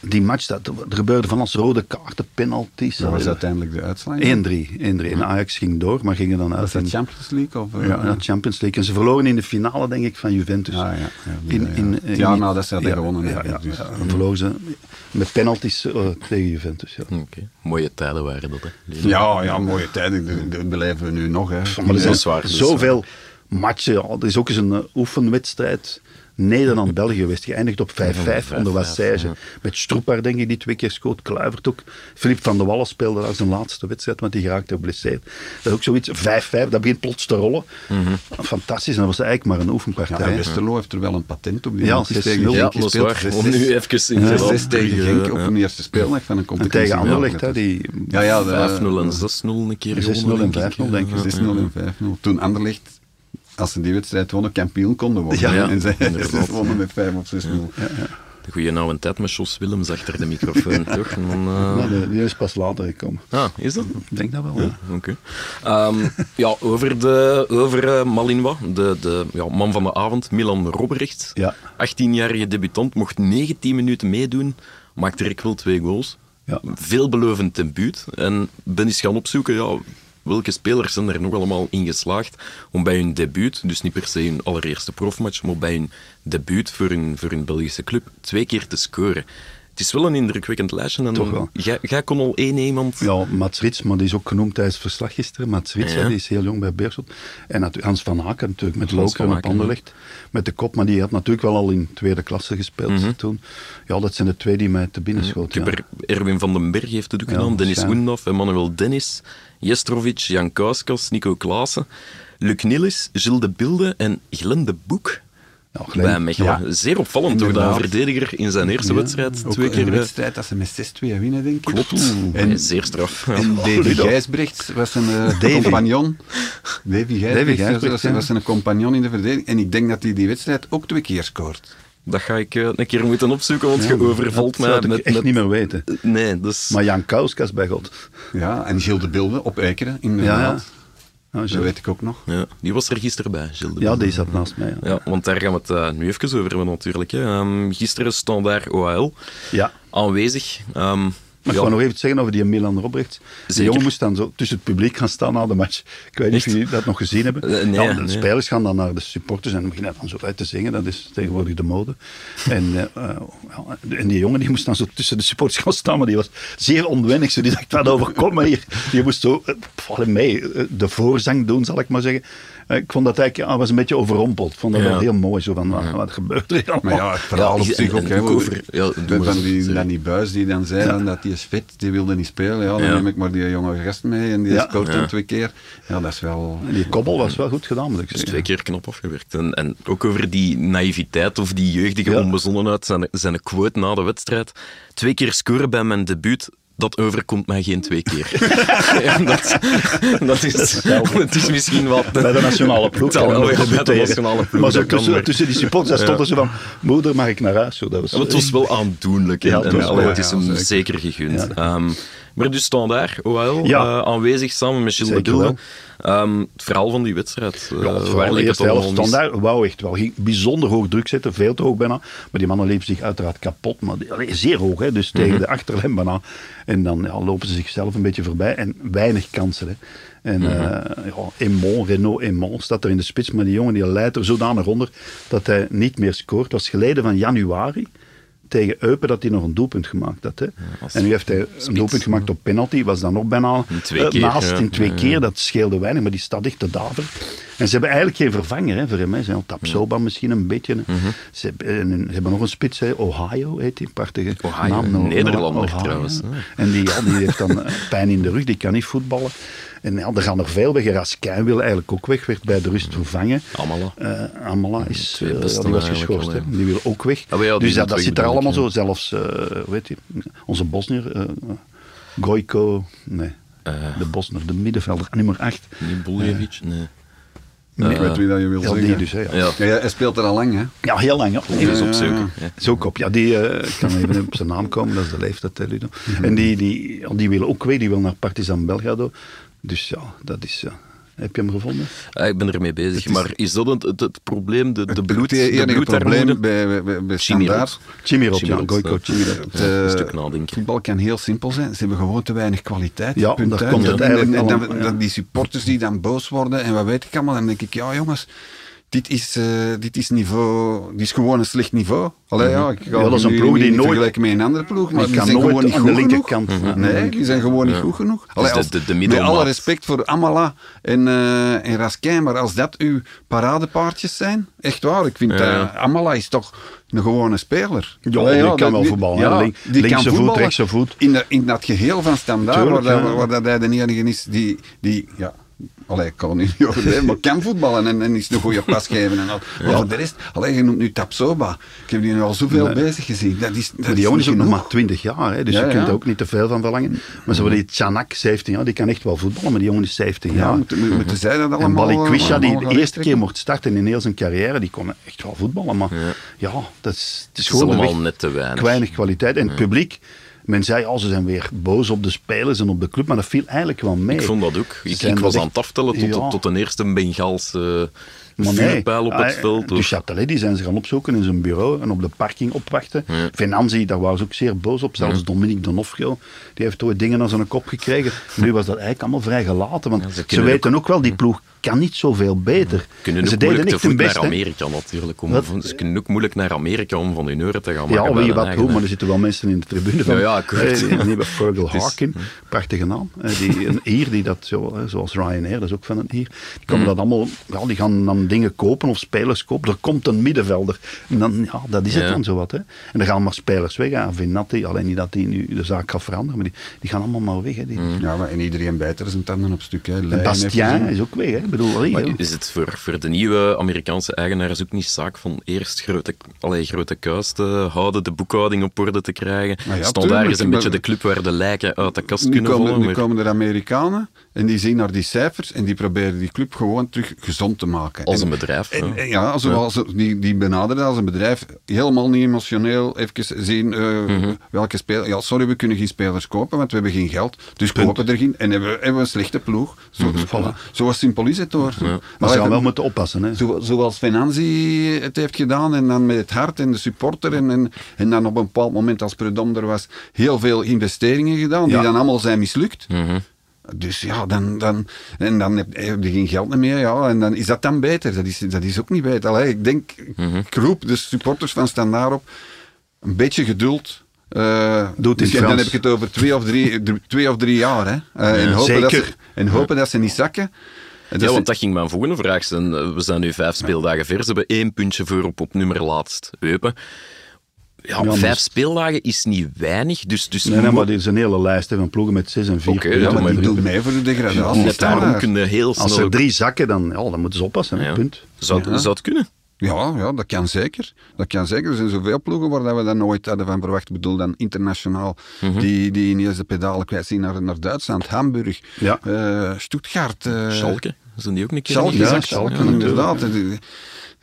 S3: die match, dat, er gebeurde van als rode kaarten, penalties.
S1: Dat was
S3: eh,
S1: uiteindelijk de uitslag.
S3: 1-3. 1-3. En Ajax ging door, maar gingen dan uit.
S1: Was dat
S3: in-
S1: Champions League? Of, eh,
S3: ja, ja, Champions League. En ze verloren in de finale, denk ik, van Juventus.
S1: Ah, ja, ja,
S3: in,
S1: ja.
S3: in,
S1: Het jaar nadat ze hadden
S3: ja,
S1: gewonnen,
S3: Ja, ja,
S1: dus.
S3: ja, dan verloren ze met penalties eh, tegen Juventus. Ja.
S2: Oké. Mooie tijden waren dat, hè.
S1: Ja, ja, mooie tijden. Dat- Dat beleven we nu nog. Hè.
S3: Maar er
S2: dat
S3: zijn
S2: is waar, dat is
S3: zoveel matchen. Ja. Er is ook eens een eh, oefenwedstrijd. Nederland-België geweest. Geëindigd op 5-5 onder
S2: 5-5,
S3: Wassage.
S2: ja.
S3: Met Stroepaar, denk ik, die twee keer schoot. Kluivert ook. Philippe van der Wallen speelde daar zijn laatste wedstrijd, want die geraakte geblesseerd. Dat is ook zoiets. 5-5, dat begint plots te rollen. Fantastisch. En dat was eigenlijk maar een
S1: Ja,
S3: oefenpartij.
S1: en Westerlo heeft er wel een patent op. Die
S3: Ja,
S1: heeft
S3: 6-0.
S1: tegen
S3: Ja,
S2: Om
S1: zes-
S2: nu even in
S1: Ja,
S2: te
S1: zes tegen
S2: terug,
S1: Genk op
S2: ja.
S1: een eerste speeldag van een
S3: en
S1: competitie.
S3: tegen Anderlecht, hè, die...
S1: Ja, ja, de-
S2: 5-0 en 6-0 een keer
S3: 6-0 en
S2: gewonnen, denk
S3: 5-0, denk ik.
S2: Ja.
S1: 6-0 en 5-0. Toen Anderlecht, als ze die wedstrijd wonnen, kampioen konden worden.
S3: Ja,
S2: ja,
S1: en zij ze wonnen met 5 of 6-0.
S2: De goede oude tijd met Jos Willems achter de microfoon, toch? Dan, eh,
S3: Nou, die- is pas later gekomen.
S2: Ah, is dat?
S3: Ik denk dat wel. Ja.
S2: Oké. Ehm, ja, over, de, over eh, Malinwa, de, de ja, man van de avond, Milan Robrecht.
S3: Ja.
S2: 18-jarige debutant, mocht 19 minuten meedoen, maakte direct wel twee goals.
S3: Ja.
S2: Veelbelovend debuut. En ben eens gaan opzoeken, ja, welke spelers zijn er nog allemaal in geslaagd om bij hun debuut, dus niet per se hun allereerste profmatch, maar bij hun debuut voor hun, voor hun Belgische club, twee keer te scoren. Het is wel een indrukwekkend lijstje. En
S3: Toch wel.
S2: Jij, jij kon al één iemand...
S3: Ja, Mats Rits, maar die is ook genoemd tijdens het verslag gisteren. Mats Rits,
S2: Ja.
S3: hè, die is heel jong bij Beerschot. En Hans van Aken natuurlijk, met op
S2: Aken,
S3: Anderlecht. Met de kop, maar die had natuurlijk wel al in tweede klasse gespeeld toen. Ja, dat zijn de twee die mij te binnen
S2: Ik
S3: schoten.
S2: er Erwin van den Berg heeft het ook
S3: Ja,
S2: gedaan, Dennis. Oendaf, Emmanuel Dennis, Jestrovic, Jan Kauskas, Nico Klaassen, Luc Nilis, Gilles de Bilde en Glenn de Boek.
S3: Ja, Glenn,
S2: bij Mechelen.
S1: ja.
S2: Zeer opvallend toch, dat een verdediger in zijn eerste
S3: Ja,
S2: wedstrijd twee
S1: een
S2: keer... eh,
S1: wedstrijd dat ze met 6-2 winnen, denk ik.
S2: Klopt.
S1: En,
S2: zeer straf. Ja.
S1: en Davy
S3: Ludo.
S1: Gijsbrecht was een eh, compagnon. Davy Gijsbrecht,
S3: Gijsbrecht,
S1: was, was een compagnon in de verdediging. En ik denk dat hij die wedstrijd ook twee keer scoort.
S2: Dat ga ik eh, een keer moeten opzoeken, want je overvalt
S3: dat
S2: mij
S3: zou ik
S2: met...
S3: echt
S2: met-
S3: niet meer weten.
S2: Nee, dus...
S3: Maar Jan Kauskas bij God.
S1: Ja, en Gilles de Bilde op Eikeren,
S3: Ja,
S1: inderdaad.
S3: ja. Ja,
S1: Dat weet ik ook nog.
S2: Ja, die was er gisteren bij, Gilles de
S3: ja, die zat naast mij. Ja.
S2: Ja, want daar gaan we het eh, nu even over hebben natuurlijk. Hè. Ehm, gisteren stond daar OHL
S3: ja.
S2: aanwezig. Ehm,
S3: Maar ik
S2: ja,
S3: wou nog even zeggen over die Milan Robrechts. Die jongen moest dan zo tussen het publiek gaan staan na de match. Ik weet niet of jullie dat nog gezien hebben.
S2: Eh, nee,
S3: ja, de
S2: nee.
S3: spelers gaan dan naar de supporters en beginnen dan zo uit te zingen. Dat is tegenwoordig de mode. En, eh, eh, en die jongen die moest dan zo tussen de supporters gaan staan, maar die was zeer onwennig. Zo. Die dacht, wat overkomt me hier? Die moest zo, vallen mee, de voorzang doen, zal ik maar zeggen. Ik vond dat eigenlijk, was een beetje overrompeld. Ik vond dat
S2: Ja.
S3: wel heel mooi, zo van, wat, wat gebeurt er allemaal?
S1: Maar ja, het verhaal
S2: Ja,
S1: op zich ook.
S2: over- ja,
S1: van
S2: maar
S1: die,
S2: sorry.
S1: Danny Buis die dan zei
S3: Ja.
S1: dan dat die is fit, die wilde niet spelen. Ja, dan
S2: Ja.
S1: neem ik maar die jonge gast mee en die
S3: Ja.
S1: scoort dan twee keer. Ja, dat is wel...
S3: En die koppel was wel goed gedaan, moet ik
S2: twee keer knop afgewerkt. En, en ook over die naïviteit of die jeugdige
S3: Ja.
S2: onbezonnenheid, zijn, zijn quote na de wedstrijd. Twee keer scoren bij mijn debuut, dat overkomt mij geen twee keer. Ja, dat, dat, is, het is misschien wat...
S3: Bij de nationale ploeg.
S2: Wel
S3: je
S2: bij de nationale ploeg,
S3: Maar zo
S2: dat
S3: tussen, tussen die supporters daar stonden ze van, moeder mag ik naar huis? Zo, dat was,
S2: Ja, het was wel aandoenlijk. En,
S3: Ja, het
S2: en
S3: wel,
S2: het is
S1: ja,
S2: hem
S1: zeker.
S2: gegund.
S3: Ja.
S2: Maar dus standaard, OL,
S3: Ja.
S2: eh, aanwezig samen met Gilles. Ehm, het verhaal van die wedstrijd. eh,
S3: Ja,
S2: waar
S3: de eerste helft standaard wou echt wel ging bijzonder hoog druk zetten, veel te hoog bijna. Maar die mannen liepen zich uiteraard kapot, maar die- allee, zeer hoog, hè, dus
S2: Mhm.
S3: tegen de achterlijn bijna. En dan ja, lopen ze zichzelf een beetje voorbij en weinig kansen. Hè. En
S2: Mhm.
S3: ja, Aimont, Renault Aimont staat er in de spits, maar die jongen die leidt er zodanig onder dat hij niet meer scoort. Het was geleden van januari tegen Eupen dat hij nog een doelpunt gemaakt had. Hè. en nu heeft hij een doelpunt gemaakt op penalty, was dan nog bijna
S2: In twee
S3: eh,
S2: keer,
S3: naast
S2: ja.
S3: in twee
S2: ja.
S3: keer. Dat scheelde weinig, maar die staat echt te daver. En ze hebben eigenlijk geen vervanger hè, voor hem. Hè. Ze hebben Tapsoba misschien een beetje.
S2: Mhm.
S3: Ze, hebben, en ze hebben nog een spits, hè. Ohio heet die, prachtige
S2: Ohio,
S3: naam.
S2: Nederlander
S3: Ohio.
S2: trouwens.
S3: En die, ja, die heeft dan eh, pijn in de rug, die kan niet voetballen. En ja, er gaan er veel weg. Raskin wil eigenlijk ook weg, werd bij de rust vervangen.
S2: Amala.
S3: Eh Amala is,
S2: twee
S3: eh, ja, die was geschorst, hè. die wil ook weg.
S2: Ah, ja,
S3: dus ja,
S2: moet
S3: dat zit er allemaal zo. Zelfs, eh, hoe heet je, onze Bosnier, eh Gojko, nee, de Bosnier, de middenvelder, nummer 8.
S2: Niet Buljevic? Nee.
S1: ik weet wie dat je wil
S3: Ja,
S1: zeggen.
S3: die dus, hè, ja.
S2: Ja,
S1: Ja, ja, hij speelt er al lang, hè.
S3: Ja, heel lang. Ja.
S2: even
S1: Ja,
S2: opzoeken.
S1: ja.
S2: Ja.
S3: Zo kop. Ja, die eh, ik kan even op zijn naam komen, dat is de leeftijd, hè, Ludo. En die, die, die willen ook weg, die wil naar Partizan Belgrado. Dus ja, dat is... ja. Heb je hem gevonden?
S2: Ah, ik ben ermee bezig.
S1: is-
S2: maar is dat het, het, het probleem? De, de
S1: Het
S2: bloed,
S1: enige
S2: de
S1: probleem bij, bij, bij. Standaard.
S3: Chimirot, ja,
S2: Chimirot,
S3: Gojko
S2: ja.
S3: Chimirot.
S1: Het,
S2: Ja,
S1: eh,
S2: een stuk nadenken.
S1: Voetbal kan heel simpel zijn. Ze hebben gewoon te weinig kwaliteit.
S3: Ja,
S1: Punt
S3: daar
S1: uit.
S3: komt
S2: het
S1: En-
S3: eigenlijk
S1: en, en
S3: allemaal,
S1: dan-
S3: ja.
S1: dan die supporters die dan boos worden en wat weet ik allemaal. Dan denk ik, ja jongens, dit is, eh, dit is niveau, dit is gewoon een slecht niveau. Allee, ja, ik ga
S3: Ja, dat is een ploeg die nooit-
S1: vergelijken met een andere ploeg, maar
S3: Die
S1: zijn
S3: nooit
S1: gewoon niet
S3: aan
S1: goed
S3: de
S1: genoeg.
S3: linkerkant.
S1: Nee, die zijn gewoon niet goed genoeg. Allee,
S2: de- de- de
S1: met alle respect voor Amala en, eh en Raskin, maar als dat uw paradepaardjes zijn, echt waar, ik vind
S2: Ja.
S1: dat Amala is toch een gewone speler.
S3: Ja,
S1: Allee,
S3: die kan wel voetballen. Link- linkse voet, rechtse voet.
S1: In, de, in dat geheel van standaard,
S3: Tuurlijk,
S1: waar, dat, waar dat hij de enige is die, die ja, allee, ik kan niet over maar kan voetballen en, en is een goede pas geven. En al. Maar voor de rest, allee, je noemt nu Tapsoba. Ik heb die nu al zoveel
S3: Nee.
S1: bezig gezien. Dat is, dat
S3: Maar die jongen is ook nog maar 20 jaar, hè, dus
S1: Ja,
S3: je kunt
S1: ja.
S3: er ook niet te veel van verlangen. Maar zo die Chanak, 17 jaar, die kan echt wel voetballen, maar die jongen is 17
S1: Ja,
S3: jaar.
S1: moeten, moeten- moeten zij dat
S3: En
S1: allemaal...
S3: Balikwisha, die
S1: allemaal
S3: de eerste keer mocht starten in heel zijn carrière, die kon echt wel voetballen. Maar ja, dat is, het is
S2: Het is
S3: gewoon
S2: allemaal net te weinig.
S3: weinig kwaliteit. En het publiek, men zei, oh, ze zijn weer boos op de spelers en op de club, maar dat viel eigenlijk wel mee.
S2: Ik vond dat ook. Ik, ik was aan het aftellen tot,
S3: Ja.
S2: tot de eerste Bengaalse
S3: Maar nee,
S2: op het
S3: ah,
S2: veld.
S3: De
S2: hoor.
S3: Châtelet, die zijn ze gaan opzoeken in zijn bureau en op de parking opwachten.
S2: Ja.
S3: Venanzi, daar waren ze ook zeer boos op. Zelfs Dominique Donofrio, die heeft ooit dingen aan zijn kop gekregen. Nu was dat eigenlijk allemaal vrij gelaten, want
S2: Ja, ze
S3: weten ook wel, die ploeg kan niet zoveel beter.
S2: kunnen
S3: ze deden echt hun best.
S2: naar. Amerika natuurlijk. Om, van- ze kunnen ook moeilijk naar Amerika om van hun euren te gaan maken.
S3: Ja, wie wat hoe, maar er zitten wel mensen in de tribune van.
S2: Ja, ja, ik weet het.
S3: Eh, Fergal Harkin, prachtige naam. Eh, Die, een Ier die dat zo, hè, zoals Ryanair, dat is ook van een Ier. Die, komen
S2: Mm.
S3: dat allemaal, ja, die gaan dan dingen kopen of spelers kopen. Er komt een middenvelder. En dan, ja, dat is het
S2: Ja.
S3: dan zo wat. Hè. En dan gaan maar spelers weg. Hè. Vinatti, alleen niet dat die nu de zaak gaat veranderen, maar die, die gaan allemaal maar weg. Hè. Die,
S2: Mm.
S1: Ja, maar en iedereen bijt er zijn tanden op stuk. Hè.
S3: Bastien is ook weg. Hè. Ik bedoel, allee,
S2: Maar
S3: ja.
S2: is het voor, voor de nieuwe Amerikaanse eigenaars ook niet zaak van eerst grote, allee, grote kuis te houden, de boekhouding op orde te krijgen?
S1: Maar ja,
S2: Standaard
S1: tuurlijk,
S2: is een beetje de club waar de lijken uit de kast
S1: Nu
S2: kunnen
S1: komen,
S2: vallen.
S1: nu
S2: maar-
S1: komen er Amerikanen en die zien naar die cijfers en die proberen die club gewoon terug gezond te maken.
S2: Als
S1: En-
S2: een bedrijf,
S1: En,
S2: ja.
S1: zoals, Die, die benaderen als een bedrijf helemaal niet emotioneel even zien eh,
S2: Mhm.
S1: welke speler. Ja, sorry, we kunnen geen spelers kopen, want we hebben geen geld. Dus kopen er geen en hebben, hebben we een slechte ploeg. Zo,
S2: Mhm.
S1: voilà. zo simpel is het hoor.
S3: Maar
S1: Maar
S3: ze gaan wel moeten oppassen. Hè.
S1: zo, zoals Venanzi het heeft gedaan en dan met het hart en de supporter en, en, en dan op een bepaald moment als Predom er was heel veel investeringen gedaan die dan allemaal zijn mislukt.
S2: Mhm.
S1: Dus ja, dan, dan, en dan heb, heb je geen geld meer. Ja, en dan is dat dan beter. Dat is, dat is ook niet beter. Allee, ik denk, ik roep de supporters van Standaard op, een beetje geduld. eh,
S3: Doe het in
S1: dus en dan heb ik het over twee of drie, twee of drie jaar. Hè. Eh, en, hopen dat ze,
S3: zeker.
S1: en hopen dat ze niet zakken. En
S2: Ja, want dat ging mijn volgende vraag zijn. Eh, We zijn nu vijf speeldagen ver. Ze hebben één puntje voor op, op nummer laatst. Eupen. Ja,
S3: maar-
S2: vijf speeldagen is niet weinig. Dus, dus
S3: Nee, nee, maar dit is een hele lijst hè, van ploegen met 6 en 4
S2: Oké,
S3: punten.
S1: ja, maar
S2: maar
S1: die
S2: bedoel-
S1: doet mee voor de degradatie.
S2: net daarom kunnen heel snel...
S3: Als er drie zakken, dan, ja, dan moeten ze oppassen.
S2: Ja.
S3: punt.
S2: Zou,
S1: Ja.
S2: zou het kunnen?
S1: Ja, ja, dat kan zeker. Dat kan zeker. Er zijn zoveel ploegen waar dat we dat nooit hadden van verwacht. Ik bedoel dan internationaal.
S3: Mhm.
S1: Die, die ineens de pedalen kwijt zien naar, naar Duitsland, Hamburg,
S3: Ja.
S1: eh, Stuttgart. eh,
S2: Schalke, zijn die ook een keer
S1: Schalke, ja? Schalke,
S2: Ja.
S1: inderdaad.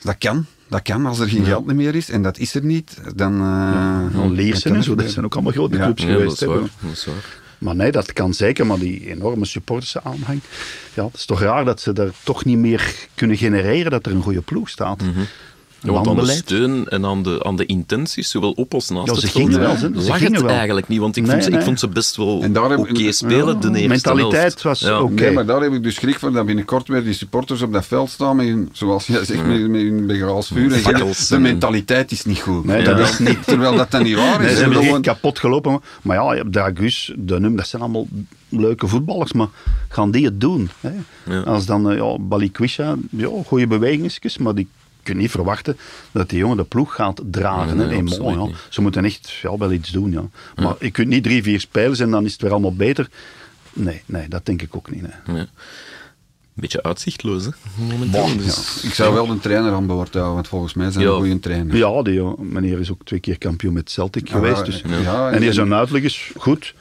S1: Dat kan. Dat kan als er geen geld meer is. En dat is er niet. Dan, eh,
S3: Al Leersen
S1: dan
S3: en zo, dat zijn ook allemaal grote
S1: Ja.
S3: clubs
S2: Ja, dat
S3: geweest.
S2: is
S3: hè.
S2: waar. Dat is waar.
S3: Maar nee, dat kan zeker. Maar die enorme supporterse aanhang. Ja, het is toch raar dat ze daar toch niet meer kunnen genereren dat er een goede ploeg staat.
S2: Ja, want aan de steun en aan de, aan de intenties, zowel op als naast
S3: Ja,
S2: het
S3: ze
S2: veld,
S3: gingen
S1: wel,
S3: ze-
S2: lag
S3: gingen
S2: het
S3: wel.
S2: eigenlijk niet. Want ik,
S3: Nee,
S2: vond, ze, ik
S3: nee.
S2: vond ze best wel oké
S1: ik-
S2: spelen, de eerste
S3: mentaliteit
S2: helft.
S3: was
S2: Ja.
S3: oké.
S1: Nee, maar daar heb ik dus schrik voor dat binnenkort weer die supporters op dat veld staan met hun, zoals jij zegt, met, met hun begaals vuur. En zeggen,
S2: Fakkels
S1: de
S2: en-
S1: mentaliteit is niet goed.
S3: Nee,
S1: Terwijl-
S3: dat is niet.
S1: Terwijl dat dan niet waar is.
S3: Nee, ze hebben
S1: gewoon-
S3: kapot gelopen. Maar ja, je hebt Dragus, de Num, dat zijn allemaal leuke voetballers. Maar gaan die het doen? Hè?
S2: Ja.
S3: Als dan uh, ja, Balikwisha, ja, goede bewegingsjes, maar die kun je niet verwachten dat die jongen de ploeg gaat dragen.
S2: Nee,
S3: mooi, ja. Ze moeten echt ja, wel iets doen. Ja. Maar je kunt niet drie, vier spelers en dan is het weer allemaal beter. Nee, nee dat denk ik ook niet. Nee.
S2: Ja. Een beetje uitzichtloos, hè, momenteel. Dus,
S1: Ik zou wel een trainer aan boord houden, want volgens mij zijn
S2: Ja.
S1: een goede trainer.
S3: Ja, die ja, meneer is ook twee keer kampioen met Celtic geweest.
S1: ja,
S3: Dus.
S1: ja,
S3: en hier
S1: en-
S3: zijn uitleg is goed.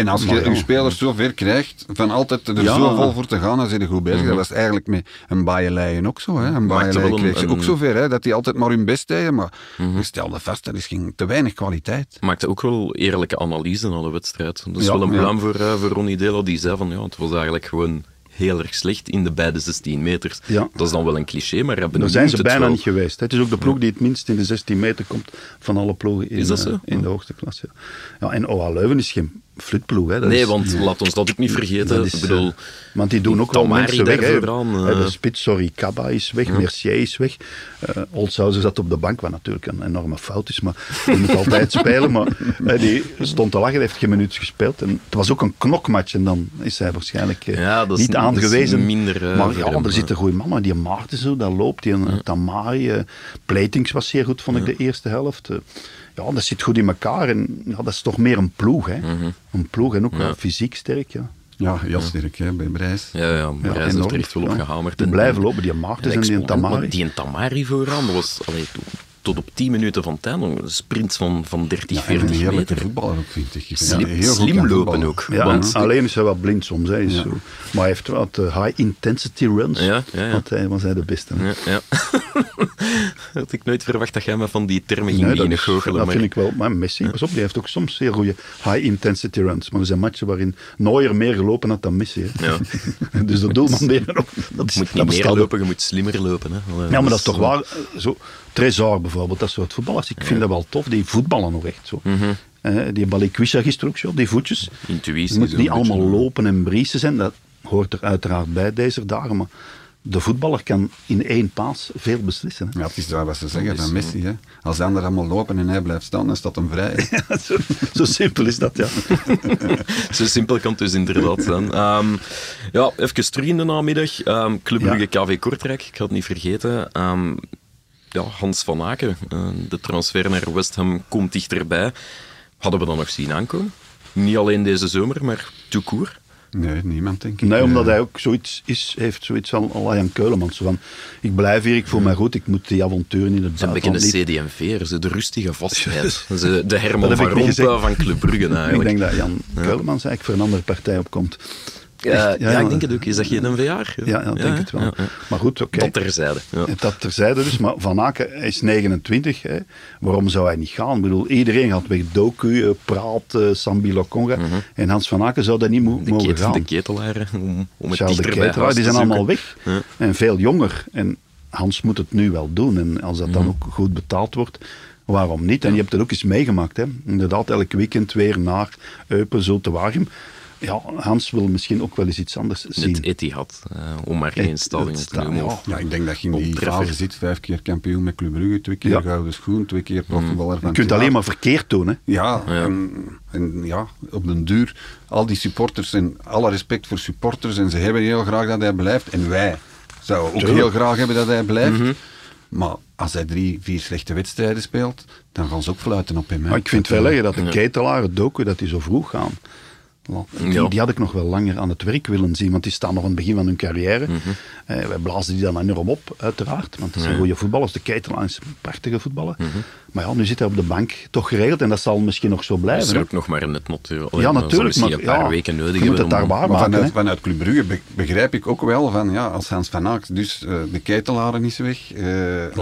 S1: En als
S3: Maar
S1: je je spelers zo ver krijgt, van altijd er
S3: Ja.
S1: zo vol voor te gaan, dan zit je goed bezig. Dat was eigenlijk met een Baaienleijen ook zo. Hè. Een
S2: Maakte
S1: Baaienleijen
S2: wel een-
S1: kreeg ze ook
S2: een-
S1: zo ver, hè, dat die altijd maar hun best deden. Maar je stelde vast, er is geen, te weinig kwaliteit.
S2: maakte ook wel eerlijke analyse na de wedstrijd. Dat is
S3: Ja,
S2: wel een
S1: ja.
S2: pluim voor, eh, voor Ronnie Delo, die zei van ja, het was eigenlijk gewoon heel erg slecht in de beide 16 meters.
S3: Ja.
S2: Dat is dan wel een cliché, maar hebben
S3: Daar zijn ze bijna niet geweest. Het is ook de ploeg die het minst in de 16 meter komt van alle ploegen in,
S2: Is dat
S3: eh,
S2: zo?
S3: in de hoogste klasse. Ja, en OA Leuven is geen flutploeg. Hè. Dat
S2: Nee,
S3: is-
S2: want laat ons dat ook niet vergeten.
S3: is,
S2: ik bedoel,
S3: eh, want die doen ook wel mensen weg. Hè.
S2: eh.
S3: De spits, sorry, Kaba is weg, Mercier is weg. Uh, Olshausen zat op de bank, wat natuurlijk een enorme fout is, maar die moet altijd spelen. Maar die stond te lachen, heeft geen minuut gespeeld. En het was ook een knokmatch en dan is hij waarschijnlijk
S2: Ja, dat is-
S3: niet aangewezen.
S2: minder,
S3: maar ja, er
S2: ja.
S3: zitten goede mannen. Die Maarten zo, dat loopt. Die eh, Tamari, Platings was zeer goed, vond ik, de eerste helft. Ja, dat zit goed in elkaar. En ja, dat is toch meer een ploeg. Hè.
S2: Mhm.
S3: Een ploeg en ook wel fysiek sterk. Ja.
S1: Ja, heel sterk hè, bij Brijs.
S2: Ja, ja,
S3: Ja,
S2: Brijs heeft er echt wel op
S3: ja.
S2: gehamerd.
S3: Die
S2: En-
S3: blijven lopen, die Maartens en die
S2: exponent,
S3: Tamari.
S2: Die en Tamari vooraan, dat was allee, tot op 10 minuten van een sprint van, van 30,
S1: Ja, en een
S2: 40
S1: heerlijke
S2: meter.
S1: voetballer ook, vind ik.
S2: Slim,
S1: dat heel
S2: slim lopen ook.
S3: Ja,
S2: want,
S3: alleen is hij wat blind soms. Hè, is zo. Maar hij heeft wat eh, high intensity runs.
S2: Ja, ja, ja.
S3: Want hij was hij de beste.
S2: ja, ja. Had ik nooit verwacht dat jij me van die termen ging
S3: Nee, dat is-
S2: goochelen.
S3: dat
S2: maar
S3: vind ik wel. Maar Messi, pas op, die heeft ook soms zeer goede high intensity runs. Maar er zijn matchen waarin Neuer meer gelopen had dan Messi. Hè.
S2: Ja.
S3: dus de doelman ook. Dat, is,
S2: Je moet
S3: dat
S2: niet meer lopen, je moet slimmer lopen. Hè.
S3: Ja, maar dat is toch waar. Zo, Trezor bijvoorbeeld, dat soort voetballers. Ik vind dat wel tof. Die voetballen nog echt zo.
S2: Mhm.
S3: Eh, die Balikwisha gisteren ook zo, op die voetjes.
S2: Intuïtie.
S3: Moet
S2: zo
S3: niet
S2: beetje,
S3: allemaal lopen en briesen zijn. Dat hoort er uiteraard bij deze dagen. Maar de voetballer kan in één paas veel beslissen. hè.
S1: Ja, het is daar wat ze zeggen
S2: Dat
S1: van
S2: is,
S1: Messi. Hè. Als de anderen allemaal lopen en hij blijft staan, dan staat hem vrij.
S3: zo, zo simpel is dat, ja.
S2: Zo simpel kan het dus inderdaad zijn. Ehm, ja, even terug in de namiddag. Ehm Club Brugge KV Kortrijk, ik had het niet vergeten. Ehm, ja, Hans van Aken, eh, de transfer naar West Ham komt dichterbij. Hadden we dat nog zien aankomen? Niet alleen deze zomer, maar tout court.
S1: Nee, niemand denk ik.
S3: Nee, omdat
S1: Eh,
S3: hij ook zoiets is, heeft zoiets van Alain Keulemans. Zo van, ik blijf hier, ik voel mij goed, ik moet die avonturen in het
S2: Ze
S3: buitenland niet.
S2: beetje de CDMV, ze de rustige vastheid. Ze, de Herman
S3: Dat heb
S2: van
S3: ik
S2: Rompuy
S3: gezegd.
S2: van Club Brugge
S3: Ik
S2: eigenlijk.
S3: denk dat Jan Keulemans eigenlijk voor een andere partij opkomt.
S2: Ja, ja,
S3: ja,
S2: ik denk het ook. Is dat geen NVA?
S3: Ja, ja, ik denk het wel. Maar goed, oké.
S2: Dat terzijde. Ja.
S3: Dat terzijde dus, maar Van Aken is 29. Hè. Waarom zou hij niet gaan? Ik bedoel, iedereen gaat weg. Doku, eh, Praat, eh, Sambi Lokonga. En Hans Van Aken zou dat niet mo-
S2: Mhm. De,
S3: mogen gaan.
S2: de ketelaren, om, om het
S3: Charles de die zijn allemaal weg. En veel jonger. En Hans moet het nu wel doen. En als dat
S2: Mhm.
S3: dan ook goed betaald wordt, waarom niet? En je hebt het ook eens meegemaakt. Hè? Inderdaad, elk weekend weer naar Eupen, zo te Waregem. Ja, Hans wil misschien ook wel eens iets anders zien.
S2: Het Etihad, eh, om maar stadion
S3: het
S2: te noemen.
S1: Ja, ik denk dat je in die fase zit. Vijf keer kampioen met Club Brugge, twee keer
S3: Ja.
S1: gouden schoen, twee keer profvoetballer van
S3: Je kunt
S1: het
S3: alleen maar verkeerd doen. Hè?
S1: Ja,
S2: Ja.
S1: En, en ja, op den duur, al die supporters en alle respect voor supporters en ze hebben heel graag dat hij blijft. En wij zouden ook
S3: Tuurlijk.
S1: heel graag hebben dat hij blijft.
S2: Mhm.
S1: Maar als hij drie, vier slechte wedstrijden speelt, dan gaan ze ook fluiten op hem. hè.
S3: Maar ik vind het wel
S1: Dat,
S3: erg dat de ketelaar, het doku, dat die zo vroeg gaan. Die, die had ik nog wel langer aan het werk willen zien, want die staan nog aan het begin van hun carrière.
S2: Mhm.
S3: Eh, wij blazen die dan enorm op, uiteraard. Want dat zijn goede voetballers. De een prachtige voetballer.
S2: Mhm.
S3: Maar ja, nu zit hij op de bank toch geregeld. En dat zal misschien nog zo
S2: is
S3: blijven.
S2: er
S3: hè.
S2: ook nog maar net natuurlijk.
S3: Ja, natuurlijk.
S2: Misschien
S3: Maar
S2: een paar
S3: ja,
S2: weken nodig
S3: je moet
S2: hebben
S3: het daar waar
S1: Maar
S3: maken.
S1: vanuit, vanuit Club Brugge be- begrijp ik ook wel van, ja, als Hans van Aert, dus eh, de ketelaren is weg, eh,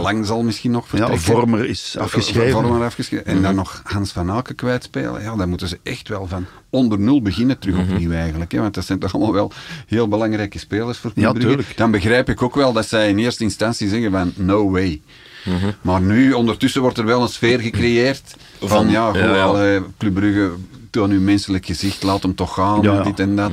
S1: Lang zal misschien nog
S3: Ja,
S1: vertrekken.
S3: Vormer is afgeschreven.
S1: Vormer afgeschreven. En dan nog Hans van Aken kwijtspelen. Ja, dan moeten ze echt wel van onder nul beginnen terug opnieuw eigenlijk. Hè? Want dat zijn toch allemaal wel heel belangrijke spelers voor Club
S3: Ja,
S1: Brugge. Dan begrijp ik ook wel dat zij in eerste instantie zeggen van no way. Maar nu, ondertussen wordt er wel een sfeer gecreëerd van,
S2: Van,
S1: ja, goh,
S2: ja, ja.
S1: Club Brugge, toon uw menselijk gezicht, laat hem toch gaan,
S3: Ja, ja.
S1: dit en dat.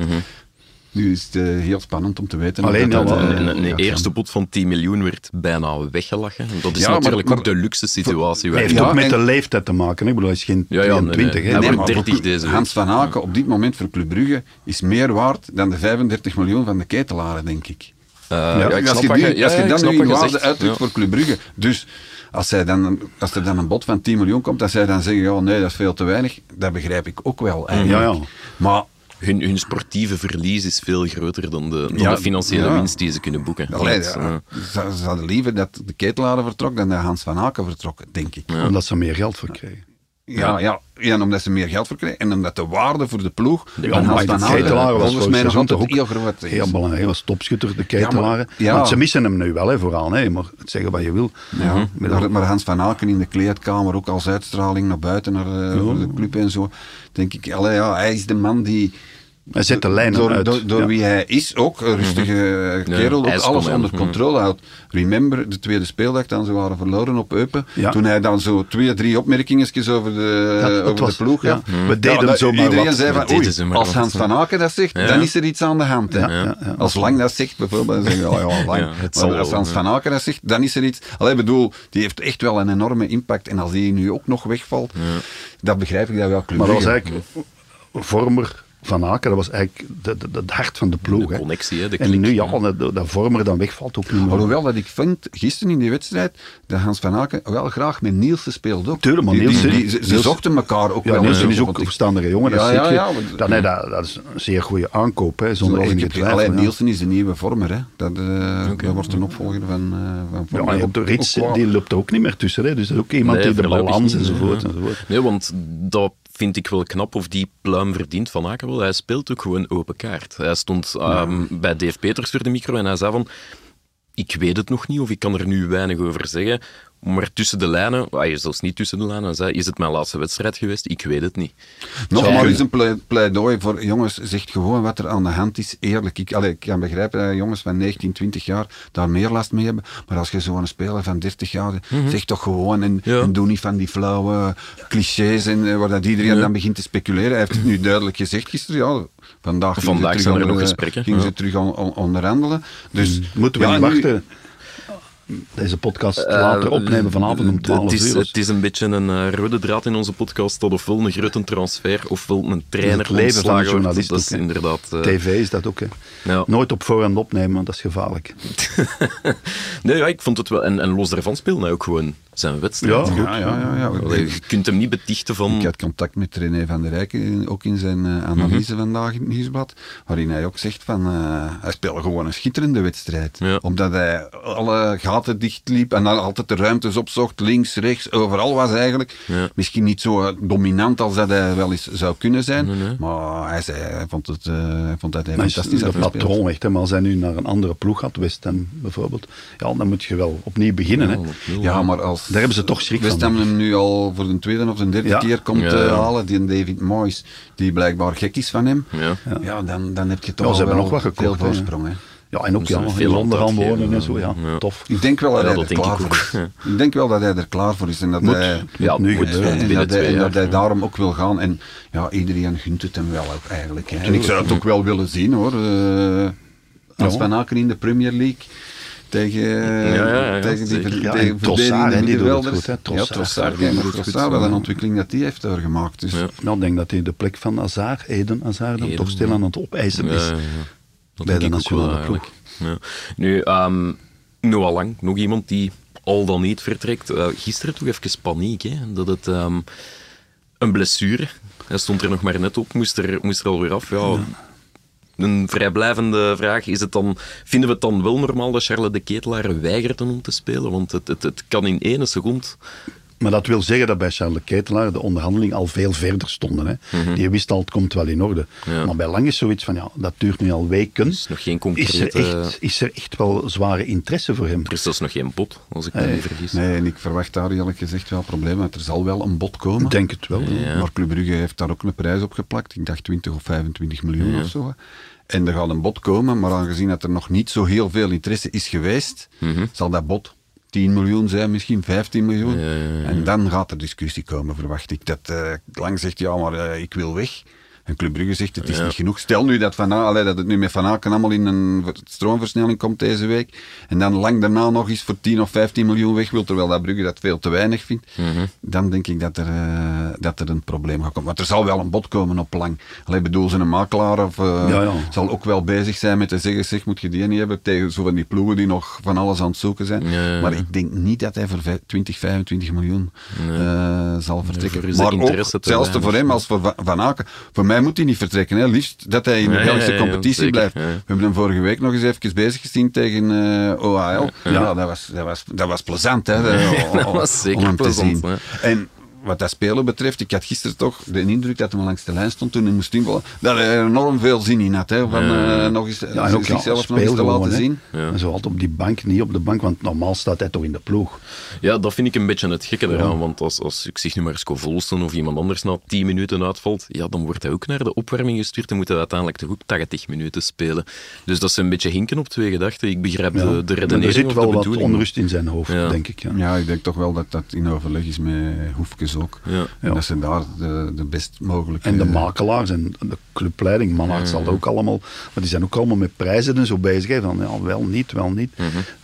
S1: Nu is het eh, heel spannend om te weten.
S3: Alleen,
S1: dat eh,
S2: Een, eerste bod van 10 miljoen werd bijna weggelachen. Dat is
S1: Ja,
S2: natuurlijk
S1: maar-
S2: ook de luxe situatie. Waar
S3: heeft
S1: Ja,
S3: ook met de leeftijd te maken. Ik bedoel, hij is geen
S2: Ja, ja, nee, nee.
S3: 22. hè.
S2: Hij
S1: Nee,
S2: wordt
S1: maar
S2: 30
S1: voor Club-
S2: deze week.
S1: Hans van Aken op dit moment voor Club Brugge is meer waard dan de 35 miljoen van de ketelaren, denk ik.
S2: Eh, ja, ik
S1: als
S2: snap
S1: je,
S2: wat
S1: die,
S2: je-
S1: als
S2: ja,
S1: je dan nu waarde uitdrukt
S2: Ja.
S1: voor Club Brugge, dus als, zij dan, als er dan een bod van 10 miljoen komt, dat zij dan zeggen, ja, nee, dat is veel te weinig, dat begrijp ik ook wel eigenlijk.
S3: Ja, ja.
S1: Maar
S2: Hun, hun sportieve verlies is veel groter dan de, dan
S1: Ja,
S2: de financiële
S1: ja.
S2: winst die ze kunnen boeken.
S1: allee,
S2: Dat,
S1: ja,
S2: eh,
S1: ze, ze hadden liever dat de ketelaren vertrok dan dat Hans van Aken vertrok, denk ik. Ja,
S3: Omdat ze meer geld voor krijgen.
S1: Ja, ja. en omdat ze meer geld voor krijgen en omdat de waarde voor de ploeg
S2: Ja,
S1: van Hans van volgens mij nog altijd heel groot is.
S3: Heel belangrijk, hij was topschutter, de ketelaren.
S1: ja.
S3: Want ze missen hem nu wel, hè, vooral. Hè, maar zeggen wat je wil.
S1: Ja, maar, maar Hans van Aken in de kleedkamer, ook als uitstraling naar buiten, naar eh, de club en zo, denk ik, allee, ja, hij is de man die...
S3: Hij zet de lijnen
S1: door,
S3: uit.
S1: Door, door
S3: Ja.
S1: wie hij is ook, een rustige kerel, ook
S2: ijskom,
S1: alles
S2: ja.
S1: onder
S2: Mhm.
S1: controle houdt. Remember, de tweede speeldag, dan ze waren verloren op Eupen,
S3: Ja.
S1: toen hij dan zo twee, drie opmerkingetjes over de,
S3: Dat- dat
S1: over
S3: was-
S1: de ploeg
S3: ja.
S1: had.
S3: We deden
S1: dat-
S3: zomaar
S1: Iedereen
S3: wat.
S1: zei van, oei, als. Hans van Aken dat zegt,
S2: Ja.
S1: dan is er iets aan de hand. Hè.
S3: Ja, ja, ja.
S1: Als Lang dat zegt, bijvoorbeeld, dan zeg je, oh ja, Lang.
S2: Ja, het
S1: Maar
S2: zal
S1: als Hans van Aken dat zegt, dan is er iets. Allee, ik bedoel, die heeft echt wel een enorme impact. En als die nu ook nog wegvalt, dan begrijp ik dat wel. Club
S3: Maar dat was eigenlijk Vormer van Aken, dat was eigenlijk de- de- de- het hart van de ploeg.
S2: De connectie, hè, de
S3: en nu, ja, dat, dat Vormer dan wegvalt ook niet meer.
S1: Alhoewel dat ik vind, gisteren in die wedstrijd, dat Hans van Aken wel graag met Nielsen speelde ook.
S3: Tuurlijk, maar
S1: Die- die-
S3: Nielsen-
S1: die- ze, zochten elkaar ook
S3: Ja,
S1: wel.
S3: Nielsen
S1: een
S3: is ook een verstandige jongen, dat
S1: Ja,
S3: zie
S1: ja,
S3: je.
S1: ja,
S3: Dan, nee, dat, dat is een zeer goede aankoop, hè, zonder enige twijfel.
S1: allee,
S3: ja.
S1: Nielsen is de nieuwe vormer. Hè. Dat, eh, dat wordt een opvolger van, eh van Vormer.
S3: op de rits, die loopt er ook niet meer tussen. Hè. Dus dat is ook iemand
S2: Nee,
S3: die de balans enzovoort. enzovoort.
S2: Nee, want dat vind ik wel knap of die pluim verdient van Aken wel. Hij speelt ook gewoon open kaart. Hij stond ehm, bij Dave Peters voor de micro en hij zei van ik weet het nog niet of ik kan er nu weinig over zeggen. Maar tussen de lijnen, ah, zelfs niet tussen de lijnen, is het mijn laatste wedstrijd geweest? Ik weet het niet.
S1: Nogmaals is een plei- pleidooi voor jongens, zegt gewoon wat er aan de hand is. Eerlijk, ik, allee, ik kan begrijpen dat jongens van 19, 20 jaar daar meer last mee hebben. Maar als je zo'n speler van 30 jaar, zeg toch gewoon en,
S2: Ja.
S1: en doe niet van die flauwe clichés en eh, waar dat iedereen dan begint te speculeren. Hij heeft het nu duidelijk gezegd gisteren. Ja, vandaag
S2: Vandaag zijn er nog gesprekken,
S1: Gingen ze terug on- on- onderhandelen. Dus
S3: Moeten we
S1: ja,
S3: niet wachten? Deze podcast later opnemen vanavond om 12
S2: Eh, het is,
S3: uur.
S2: Het is een beetje een eh, rode draad in onze podcast dat ofwel een grote transfer ofwel een trainer
S3: het leven van journalist
S2: Dat is inderdaad... eh,
S3: TV is dat ook. Hè.
S2: Ja.
S3: Nooit op voorhand opnemen, want dat is gevaarlijk.
S2: Nee, ja, ik vond het wel... En, en los daarvan speelde hij ook gewoon zijn wedstrijd.
S3: Ja,
S2: goed.
S1: Ja, ja, ja. ja.
S2: Allee, je kunt hem niet betichten van...
S1: Ik had contact met René van der Rijken, ook in zijn eh, analyse vandaag in het nieuwsblad, waarin hij ook zegt van, eh, hij speelde gewoon een schitterende wedstrijd.
S2: Ja.
S1: Omdat hij alle gaten dichtliep en dan altijd de ruimtes opzocht, links, rechts, overal was hij eigenlijk.
S2: Ja.
S1: Misschien niet zo eh, dominant als dat hij wel eens zou kunnen zijn,
S2: Nee, nee.
S1: maar hij, zei, hij, vond het, hij vond dat hij
S3: Maar
S1: fantastisch
S3: dat
S1: had gespeeld.
S3: patroon echt. Maar als hij nu naar een andere ploeg gaat, West Ham bijvoorbeeld, ja, dan moet je wel opnieuw beginnen. Hè.
S1: Ja, maar als
S3: Daar hebben ze toch schrik
S1: West
S3: van.
S1: Hem nu al voor de tweede of de derde
S3: Ja.
S1: keer komt
S2: Ja,
S1: eh,
S2: ja.
S1: halen, die David Moyes, die blijkbaar gek is van hem,
S2: Ja.
S1: ja, dan, dan heb je toch
S3: Ja, ze hebben nog wat gekocht,
S1: veel voorsprong. Hè.
S3: Ja, en ook ja,
S2: veel
S3: gaan wonen en zo. Ja,
S2: ja.
S3: tof.
S1: Ik denk wel dat
S2: Ja,
S1: hij
S2: dat
S1: er klaar
S2: ik
S1: voor
S2: ook.
S1: is. Ik denk wel dat hij er klaar voor is en dat
S3: Moet.
S1: hij...
S2: Ja,
S3: nu
S2: moet.
S1: En
S2: binnen
S1: dat, hij,
S2: twee
S1: en dat
S2: jaar.
S1: hij daarom ook wil gaan. En ja, iedereen gunt het hem wel ook eigenlijk. Hè. En ik zou het ook wel willen zien hoor. eh als. Van Aken in de Premier League tegen,
S2: ja, ja,
S1: tegen die
S3: Ja,
S1: tegen
S3: en Trossard, die doet het goed, hè.
S1: Ja,
S3: Trossard.
S1: Trossard,
S2: Die
S1: ja,
S2: het goed,
S1: Trossard, wel
S2: ja.
S1: een ontwikkeling dat hij heeft doorgemaakt. Dus
S2: Ja.
S3: Nou, ik denk dat hij de plek van Hazard, Eden Hazard, dan
S2: Eden,
S3: toch stil aan het opeisen
S2: Ja,
S3: is.
S2: ja, ja. Dat
S3: Bij de nationale ploeg.
S2: Ja. Nu, ehm Noah Lang, nog iemand die al dan niet vertrekt. Gisteren toch even paniek, hè? dat het ehm, een blessure. Hij stond er nog maar net op, moest er, moest er alweer af. Ja, een vrijblijvende vraag. Is het dan, vinden we het dan wel normaal dat Charles de Ketelaar weigert om te spelen? Want het, het, het kan in ene seconde...
S3: Maar dat wil zeggen dat bij Charles Ketelaar de onderhandelingen al veel verder stonden. Hè.
S2: Mhm.
S3: Die wist al, het komt wel in orde. Maar bij Lang is zoiets van, ja, dat duurt nu al weken.
S2: is nog geen
S3: Is er
S2: concrete...
S3: echt, is er echt wel zware interesse voor hem?
S2: Er is zelfs nog geen bot, als ik me niet vergis.
S1: Nee, en ik verwacht daar eerlijk gezegd wel problemen. Want er zal wel een bod komen.
S3: Ik denk het wel.
S2: Ja.
S1: Maar Club Brugge heeft daar ook een prijs op geplakt. Ik dacht 20 of 25 miljoen of zo. En er gaat een bod komen, maar aangezien dat er nog niet zo heel veel interesse is geweest,
S2: Mhm.
S1: zal dat bod 10 miljoen zijn, misschien 15 miljoen. En dan gaat er discussie komen, verwacht ik. Dat eh, Lang zegt, ja, maar eh, ik wil weg. En Club Brugge zegt, het is niet genoeg. Stel nu dat, van, allee, dat het nu met Van Aken allemaal in een ver- stroomversnelling komt deze week. En dan lang daarna nog eens voor 10 of 15 miljoen weg wil, terwijl dat Brugge dat veel te weinig vindt. Dan denk ik dat er, eh, dat er een probleem gaat komen. Want er zal wel een bod komen op lang. Allee, bedoel, ze een makelaar of, eh,
S3: Ja, ja.
S1: zal ook wel bezig zijn met te zeggen, zeg, moet je die niet hebben tegen zo van die ploegen die nog van alles aan het zoeken zijn.
S2: Ja, ja,
S1: Maar ik denk niet dat hij voor vijf- 20, 25 miljoen eh, zal vertrekken. maar ook, zelfs voor hem als voor Va- Van Aken, voor mij moet hij niet vertrekken. Hè. Liefst dat hij in de Belgische
S2: ja, ja,
S1: competitie
S2: zeker,
S1: blijft. We hebben hem vorige week nog eens even bezig gezien tegen eh, OHL. Ja, dat, was, dat, was, dat was plezant. Hè,
S2: dat
S1: om-
S2: was zeker
S1: om hem te
S2: plezant,
S1: zien.
S2: hè.
S1: En wat dat spelen betreft, ik had gisteren toch de indruk dat hij langs de lijn stond toen hij moest invallen. Dat hij er enorm veel zin in had. Hè, van eh, nog eens,
S3: Ja, en ook ja,
S1: zichzelf nog eens te
S3: gewoon,
S1: laten
S3: hè.
S1: zien.
S3: En zo altijd op die bank, niet op de bank, want normaal staat hij toch in de ploeg.
S2: Ja, dat vind ik een beetje het gekke eraan. Want als, als ik zeg nu maar Scovolsen of iemand anders na 10 minuten uitvalt, ja, dan wordt hij ook naar de opwarming gestuurd en moet hij uiteindelijk toch ook 80 minuten spelen. Dus dat is een beetje hinken op twee gedachten. Ik begrijp
S3: Ja.
S2: de, de redenering
S3: er zit wel wat onrust in zijn hoofd,
S2: Ja.
S3: denk ik. Ja.
S1: Ja, ik denk toch wel dat dat in overleg is met Hoefkes ook.
S2: Ja.
S1: En dat ze daar de, de best mogelijke...
S3: En de makelaars en de clubleiding, Manhart zal ook allemaal, maar die zijn ook allemaal met prijzen en zo bezig. Hè, van ja, wel niet, wel niet.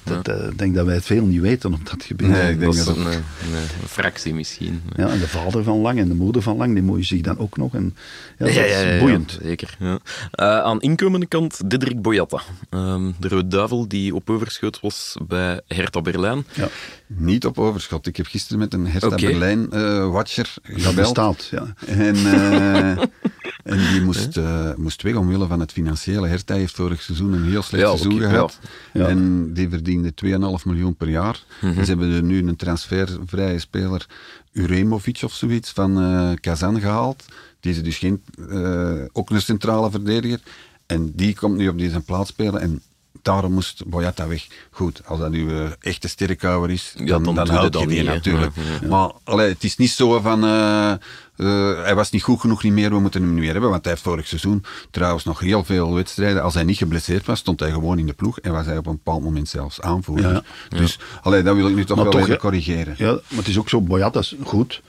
S3: dat, eh, Ik denk dat wij het veel niet weten op dat gebied.
S1: Nee, ik denk
S2: Dat
S1: dat
S2: een, een, een fractie misschien.
S3: Ja, en de vader van Lang en de moeder van Lang, die moet je zich dan ook nog. En, ja, dat is boeiend.
S2: zeker. Ja. Eh, aan inkomende kant Diederik Boyata. Ehm, de Rode Duivel die op overschoot was bij Hertha Berlijn.
S3: Ja,
S1: Niet op overschot. Ik heb gisteren met een Hertha
S2: Oké.
S1: Berlijn-watcher
S3: dat
S1: gebeld.
S3: bestaat. Ja.
S1: En, eh, en die moest, eh, moest weg omwille van het financiële. Hertha heeft vorig seizoen een heel slecht
S2: Ja,
S1: seizoen gehad.
S3: ja. Ja.
S1: En die verdiende 2,5 miljoen per jaar. En ze hebben er nu een transfervrije speler, Uremovic of zoiets, van eh, Kazan gehaald. Die is dus geen, eh, ook een centrale verdediger. En die komt nu op deze plaats spelen. En daarom moest Boyata weg. Goed, als dat nu eh, echte sterkhouwer is,
S2: Ja,
S1: dan,
S2: dan
S1: dan,
S2: je
S1: houd je die natuurlijk.
S2: Ja,
S1: Maar allee, het is niet zo van... eh, eh, hij was niet goed genoeg niet meer, we moeten hem niet meer hebben. Want hij heeft vorig seizoen trouwens nog heel veel wedstrijden. Als hij niet geblesseerd was, stond hij gewoon in de ploeg. En was hij op een bepaald moment zelfs aanvoerder.
S3: Ja.
S1: Dus allee, dat wil ik nu toch
S3: Maar
S1: wel
S3: toch,
S1: even corrigeren.
S3: Ja, maar het is ook zo, Boyata is goed.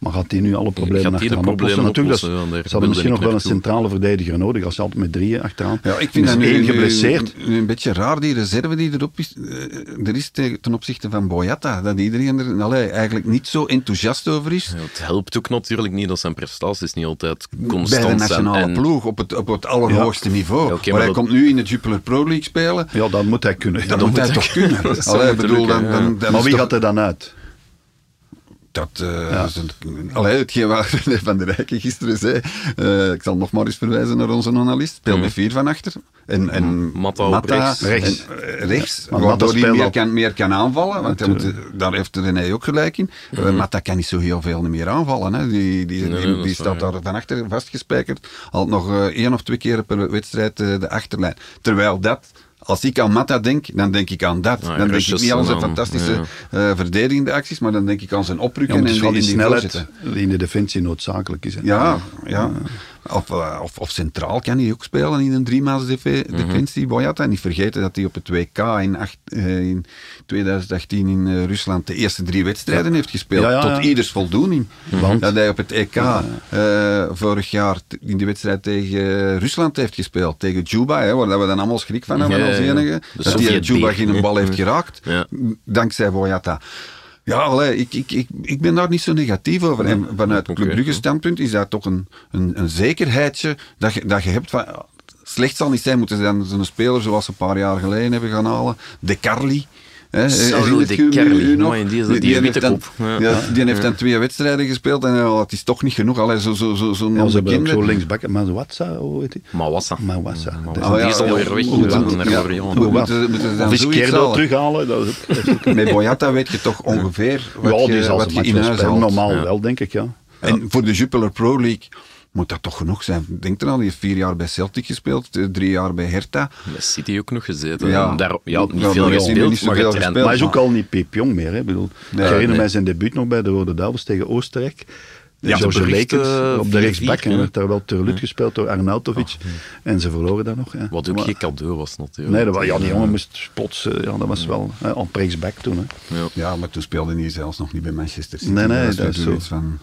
S3: Maar gaat hij nu alle problemen
S2: Gaat de
S3: achteraan oplossen? Natuurlijk,
S2: oplossen?
S3: Ze hadden misschien nog wel een centrale verdediger nodig als je altijd met drieën achteraan.
S1: Ja, ik vind dat nu,
S3: één
S1: nu-
S3: geblesseerd.
S1: nu een beetje raar, die reserve die erop is, eh, er is te- ten opzichte van Boyata. Dat iedereen er allee, eigenlijk niet zo enthousiast over is.
S2: Ja, het helpt ook natuurlijk niet dat zijn prestaties niet altijd
S1: bij
S2: constant
S1: de
S2: zijn.
S1: nationale
S2: En-
S1: ploeg op het, op het allerhoogste niveau.
S2: Ja,
S1: maar
S2: maar
S1: hij
S2: dat-
S1: komt nu in de Jupiler Pro League spelen.
S3: Ja, dat moet hij kunnen.
S1: Dat moet hij toch kunnen. Allee, bedoel, dan,
S3: maar wie gaat er dan uit?
S1: Dat, een- allee, hetgeen waar van der Rijken gisteren zei. eh, ik zal nog maar eens verwijzen naar onze analist. Speel met vier van achter. En, en
S2: Matta rechts.
S3: Rechts.
S1: En, rechts. waardoor hij meer kan, meer kan aanvallen. Want moet- daar heeft René ook gelijk in. Eh, Matta kan niet zo heel veel meer aanvallen. Hè. Die, die,
S2: Nee,
S1: die, staat
S2: waar,
S1: daar van achter vastgespijkerd. Al nog één of twee keer per wedstrijd de achterlijn. Terwijl dat... Als ik aan Matta denk, dan denk ik aan dat.
S2: Ah,
S1: dan denk ik niet aan zijn fantastische
S2: ja.
S1: eh, verdedigende acties, maar dan denk ik aan zijn oprukken en die,
S3: die
S1: en die
S3: snelheid die in de defensie noodzakelijk is. hè.
S1: Ja, ja. Of, eh, of, of centraal kan hij ook spelen in een driemaals defe- defensie. Boyata. En niet vergeten dat hij op het WK in, acht- eh, in 2018 in eh, Rusland de eerste drie wedstrijden heeft gespeeld.
S3: Ja, ja, ja.
S1: Tot ieders voldoening.
S3: Want?
S1: Dat hij op het EK vorig jaar in die wedstrijd tegen Rusland heeft gespeeld. Tegen Juba, hè, waar we dan allemaal schrik van hebben als enige.
S2: De
S1: dat die
S2: Sovjet-beer.
S1: Juba geen bal heeft geraakt. Dankzij Boyata. Ja, allee, ik, ik, ik, ik ben daar niet zo negatief over. En vanuit. Club Brugge standpunt is dat toch een, een, een zekerheidje dat je, dat je hebt van... Slecht zal niet zijn, moeten ze dan zo'n speler zoals ze een paar jaar geleden hebben gaan halen. De Carli.
S2: Saulo
S1: herinnert
S2: de Kerli, mooi, die is- die
S1: heeft
S2: witte
S1: dan,
S2: kop. Ja.
S1: ja, die heeft dan twee wedstrijden gespeeld en uh, het is toch niet genoeg. Allee, zo, zo, zo, zo'n
S3: Ja, ze hebben zo linksback, Mazwatsa, hoe heet die?
S2: Mawassa.
S3: Mawassa.
S2: Mawassa.
S3: Dat
S1: Oh,
S2: die is alweer weg.
S3: Of is Kerdo
S1: halen?
S3: terughalen, dat is ook... dat is ook-
S1: Met Boyata weet je toch ongeveer wat
S3: ja, die
S1: je, wat in huis haalt.
S3: normaal wel, denk ik, ja.
S1: En voor de Jupiler Pro League moet dat toch genoeg zijn. Denk eraan, die heeft vier jaar bij Celtic gespeeld, eh, drie jaar bij Hertha.
S2: Bij City ook nog gezeten.
S1: Ja.
S2: Ja, Daar, ja niet
S1: Ja,
S2: veel gespeeld,
S1: niet
S2: maar
S1: zoveel
S2: getraind.
S1: gespeeld.
S3: Maar hij is ook al niet piepjong meer. Hè. Ik, bedoel,
S1: Nee,
S3: ik herinner
S2: nee.
S3: mij zijn debuut nog bij de Rode Duivels tegen Oostenrijk.
S2: Ja,
S3: George
S2: beruchte
S3: Lekens op de
S2: 4-4,
S3: rechtsback. En werd daar wel terlut gespeeld door Arnautovic. En ze verloren dat nog. Hè.
S2: Wat ook
S3: Maar-
S2: geen cadeau was natuurlijk.
S3: Nee, dat was, ja, die jongen moest plots... eh, Ja, dat was wel hè, op rechtsback toen. Hè.
S2: Ja.
S1: Ja, maar toen speelde hij zelfs nog niet bij Manchester City.
S3: Nee, nee, dat is zo.
S1: van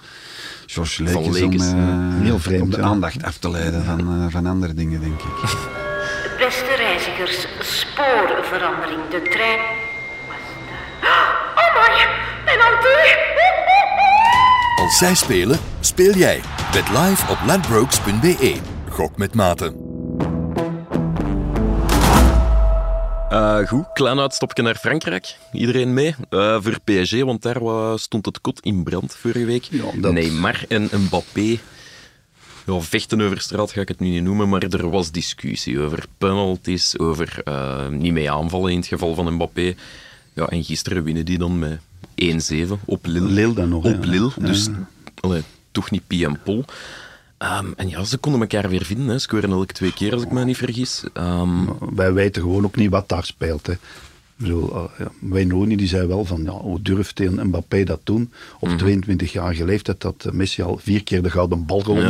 S1: George Lekens, om, eh,
S3: Heel vreemd,
S1: om de
S3: ja.
S1: aandacht af te leiden van, eh, van andere dingen, denk ik.
S5: Beste reizigers, spoorverandering. De trein. Oh my, mijn auto!
S6: Als zij spelen, speel jij. Bet live op ladbrokes.be. Gok met maten.
S2: Eh, goed, klein uitstapje naar Frankrijk. Iedereen mee. Eh, voor PSG, want daar stond het kot in brand vorige week.
S3: Ja, dat-
S2: Neymar en Mbappé. Ja, vechten over straat ga ik het nu niet noemen, maar er was discussie over penalties, over eh, niet mee aanvallen in het geval van Mbappé. Ja, en gisteren winnen die dan met 1-7 op Lille.
S3: Lille dan nog,
S2: Op. Lille,
S3: Ja.
S2: dus allee, toch niet Pie en Pol. Ehm, en ja, ze konden elkaar weer vinden. Hè. Scoren elke twee keer, als ik me niet vergis. Ehm,
S3: Wij weten gewoon ook niet wat daar speelt. Bedoel, uh, ja, Wayne Rooney die zei wel van, ja, hoe durft een Mbappé dat doen? Op
S2: Mhm.
S3: 22-jarige leeftijd dat eh, Messi al vier keer de gouden bal gewonnen.